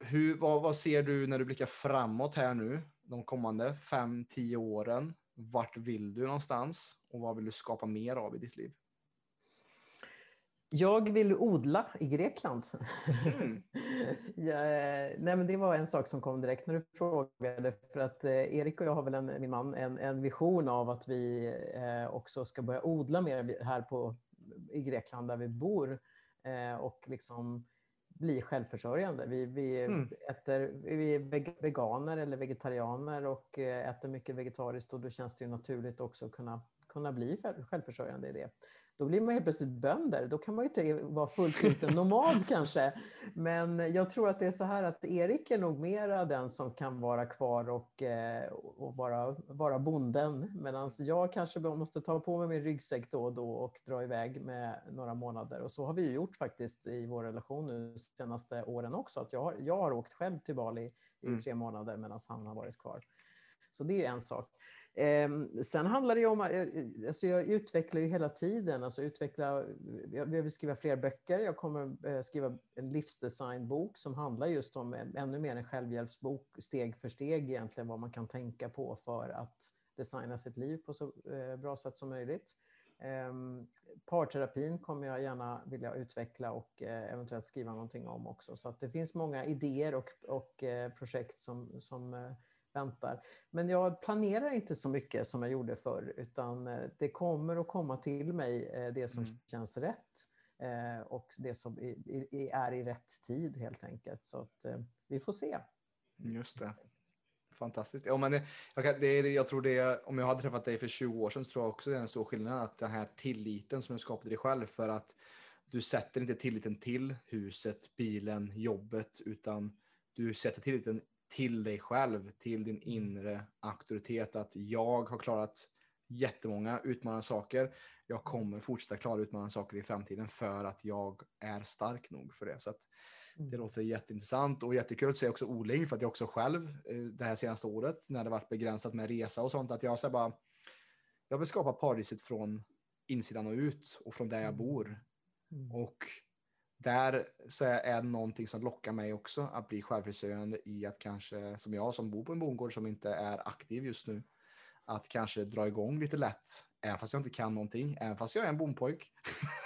hur, vad, vad, ser du när du blickar framåt här nu, de kommande fem, tio åren? Vart vill du någonstans och vad vill du skapa mer av i ditt liv? Jag vill odla i Grekland. Mm. ja, nej, men det var en sak som kom direkt när du frågade. För att eh, Erik och jag har väl, en, min man, en, en vision av att vi eh, också ska börja odla mer här på, i Grekland där vi bor. Eh, och liksom bli självförsörjande. Vi, vi, mm. äter, vi är veganer eller vegetarianer och eh, äter mycket vegetariskt och då känns det ju naturligt också att kunna, kunna bli självförsörjande i det. Då blir man helt plötsligt bönder. Då kan man ju inte vara fullt ut en nomad kanske. Men jag tror att det är så här att Erik är nog mera den som kan vara kvar och, eh, och vara, vara bonden. Medan jag kanske måste ta på mig min ryggsäck då och då och dra iväg med några månader. Och så har vi ju gjort faktiskt i vår relation nu de senaste åren också. Att jag, har, jag har åkt själv till Bali i mm. tre månader medan han har varit kvar. Så det är en sak. Eh, sen handlar det ju om, eh, eh, alltså jag utvecklar ju hela tiden, alltså utveckla, jag vill skriva fler böcker, jag kommer eh, skriva en livsdesignbok som handlar just om eh, ännu mer en självhjälpsbok, steg för steg egentligen, vad man kan tänka på för att designa sitt liv på så eh, bra sätt som möjligt. Ehm, parterapin kommer jag gärna vilja utveckla och eh, eventuellt skriva någonting om också. Så att det finns många idéer och, och projekt som, som väntar. Men jag planerar inte så mycket som jag gjorde förr, utan eh, det kommer att komma till mig, eh, det som mm. känns rätt. eh, och det som är i rätt tid helt enkelt. Så att, vi får se. Just det. Fantastiskt. Ja, men det, jag, det, jag tror det, om jag hade träffat dig för 20 år sedan så tror jag också det är en stor skillnad att den här tilliten som du skapade dig själv för att du sätter inte tilliten till huset, bilen, jobbet, utan du sätter tilliten till dig själv, till din inre auktoritet, att jag har klarat jättemånga utmanande saker. Jag kommer fortsätta klara utmanande saker i framtiden för att jag är stark nog för det. Så det mm. låter jätteintressant och jättekul att se också odling för att jag också själv eh, det här senaste året när det varit begränsat med resa och sånt att jag så bara. Jag vill skapa paradiset från insidan och ut och från där jag mm. bor. Mm. Och där så är det någonting som lockar mig också att bli självförsörjande i att kanske som jag som bor på en bondgård som inte är aktiv just nu att kanske dra igång lite lätt, även fast jag inte kan någonting, även fast jag är en bondpojk,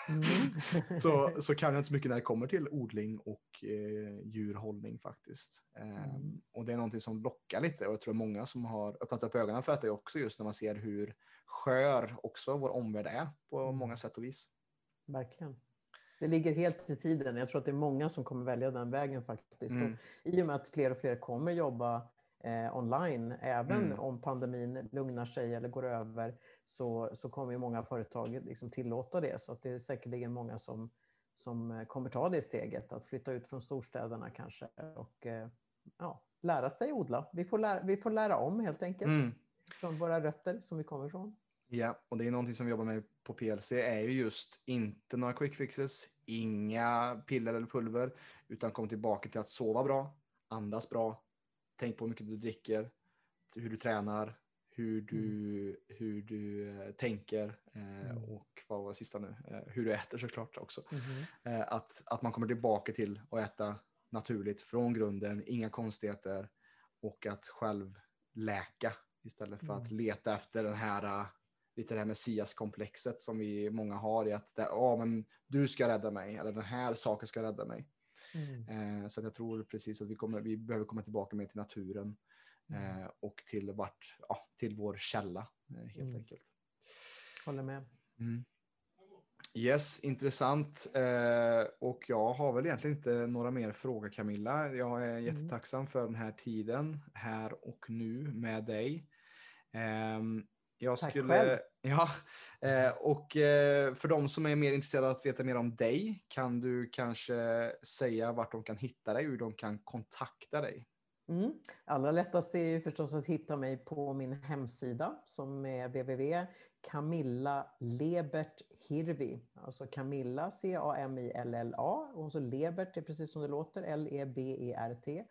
mm. så, så kan jag inte så mycket när det kommer till odling och eh, djurhållning faktiskt. Eh, mm. Och det är någonting som lockar lite och jag tror många som har öppnat upp ögonen för detta också just när man ser hur skör också vår omvärld är på mm. många sätt och vis. Verkligen. Det ligger helt i tiden. Jag tror att det är många som kommer välja den vägen faktiskt. Mm. I och med att fler och fler kommer jobba eh, online, även mm. om pandemin lugnar sig eller går över, så, så kommer ju många företag liksom tillåta det. Så att det är säkerligen många som, som eh, kommer ta det steget, att flytta ut från storstäderna kanske och eh, ja, lära sig odla. Vi får lära, vi får lära om helt enkelt, mm. från våra rötter som vi kommer ifrån. Ja, och det är någonting som vi jobbar med på PLC är ju just inte några quick fixes, inga piller eller pulver, utan kom tillbaka till att sova bra, andas bra, tänk på hur mycket du dricker, hur du tränar, hur du, mm. hur du uh, tänker uh, mm. och vad var det sista nu? Uh, hur du äter såklart också. Mm. att, att man kommer tillbaka till att äta naturligt från grunden, inga konstigheter och att själv läka istället för att mm. leta efter den här lite det här messiaskomplexet som vi många har i att det, oh, men du ska rädda mig eller den här saken ska rädda mig. Mm. Eh, så jag tror precis att vi, kommer, vi behöver komma tillbaka mer till naturen mm. eh, och till, vart, ja, till vår källa eh, helt mm. enkelt. Håller med. Mm. Yes, intressant. Eh, och jag har väl egentligen inte några mer frågor Camilla. Jag är mm. jättetacksam för den här tiden här och nu med dig. Um, jag Tack skulle, själv. Ja, eh, och eh, för de som är mer intresserade av att veta mer om dig, kan du kanske säga vart de kan hitta dig, hur de kan kontakta dig? Mm. Allra lättast är ju förstås att hitta mig på min hemsida som är www.camillaleberthirvi. Alltså Camilla C-A-M-I-L-L-A och så Lebert är precis som det låter, L-E-B-E-R-T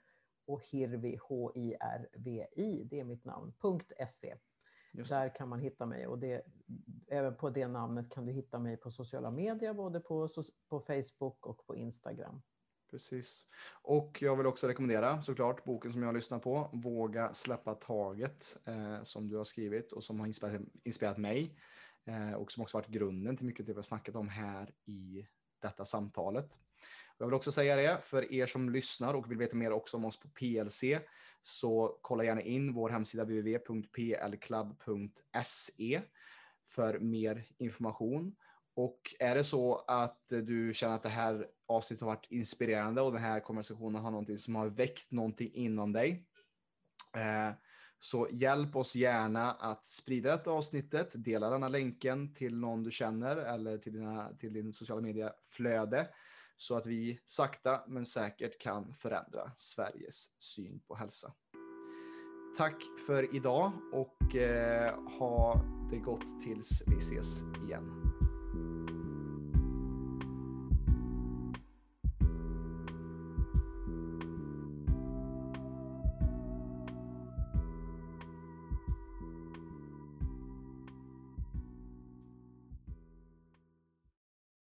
och Hirvi H-I-R-V-I, det är mitt namn, .se. Där kan man hitta mig och det, även på det namnet kan du hitta mig på sociala medier, både på, på Facebook och på Instagram. Precis. Och jag vill också rekommendera såklart boken som jag lyssnar på, Våga släppa taget, eh, som du har skrivit och som har inspirerat, inspirerat mig eh, och som också varit grunden till mycket av det vi har snackat om här i detta samtalet. Jag vill också säga det för er som lyssnar och vill veta mer också om oss på PLC så kolla gärna in vår hemsida www.plclub.se för mer information. Och är det så att du känner att det här avsnittet har varit inspirerande och den här konversationen har någonting som har väckt någonting inom dig. Eh, så hjälp oss gärna att sprida detta avsnittet, dela denna länken till någon du känner eller till, dina, till din sociala media-flöde så att vi sakta men säkert kan förändra Sveriges syn på hälsa. Tack för idag och eh, ha det gott tills vi ses igen.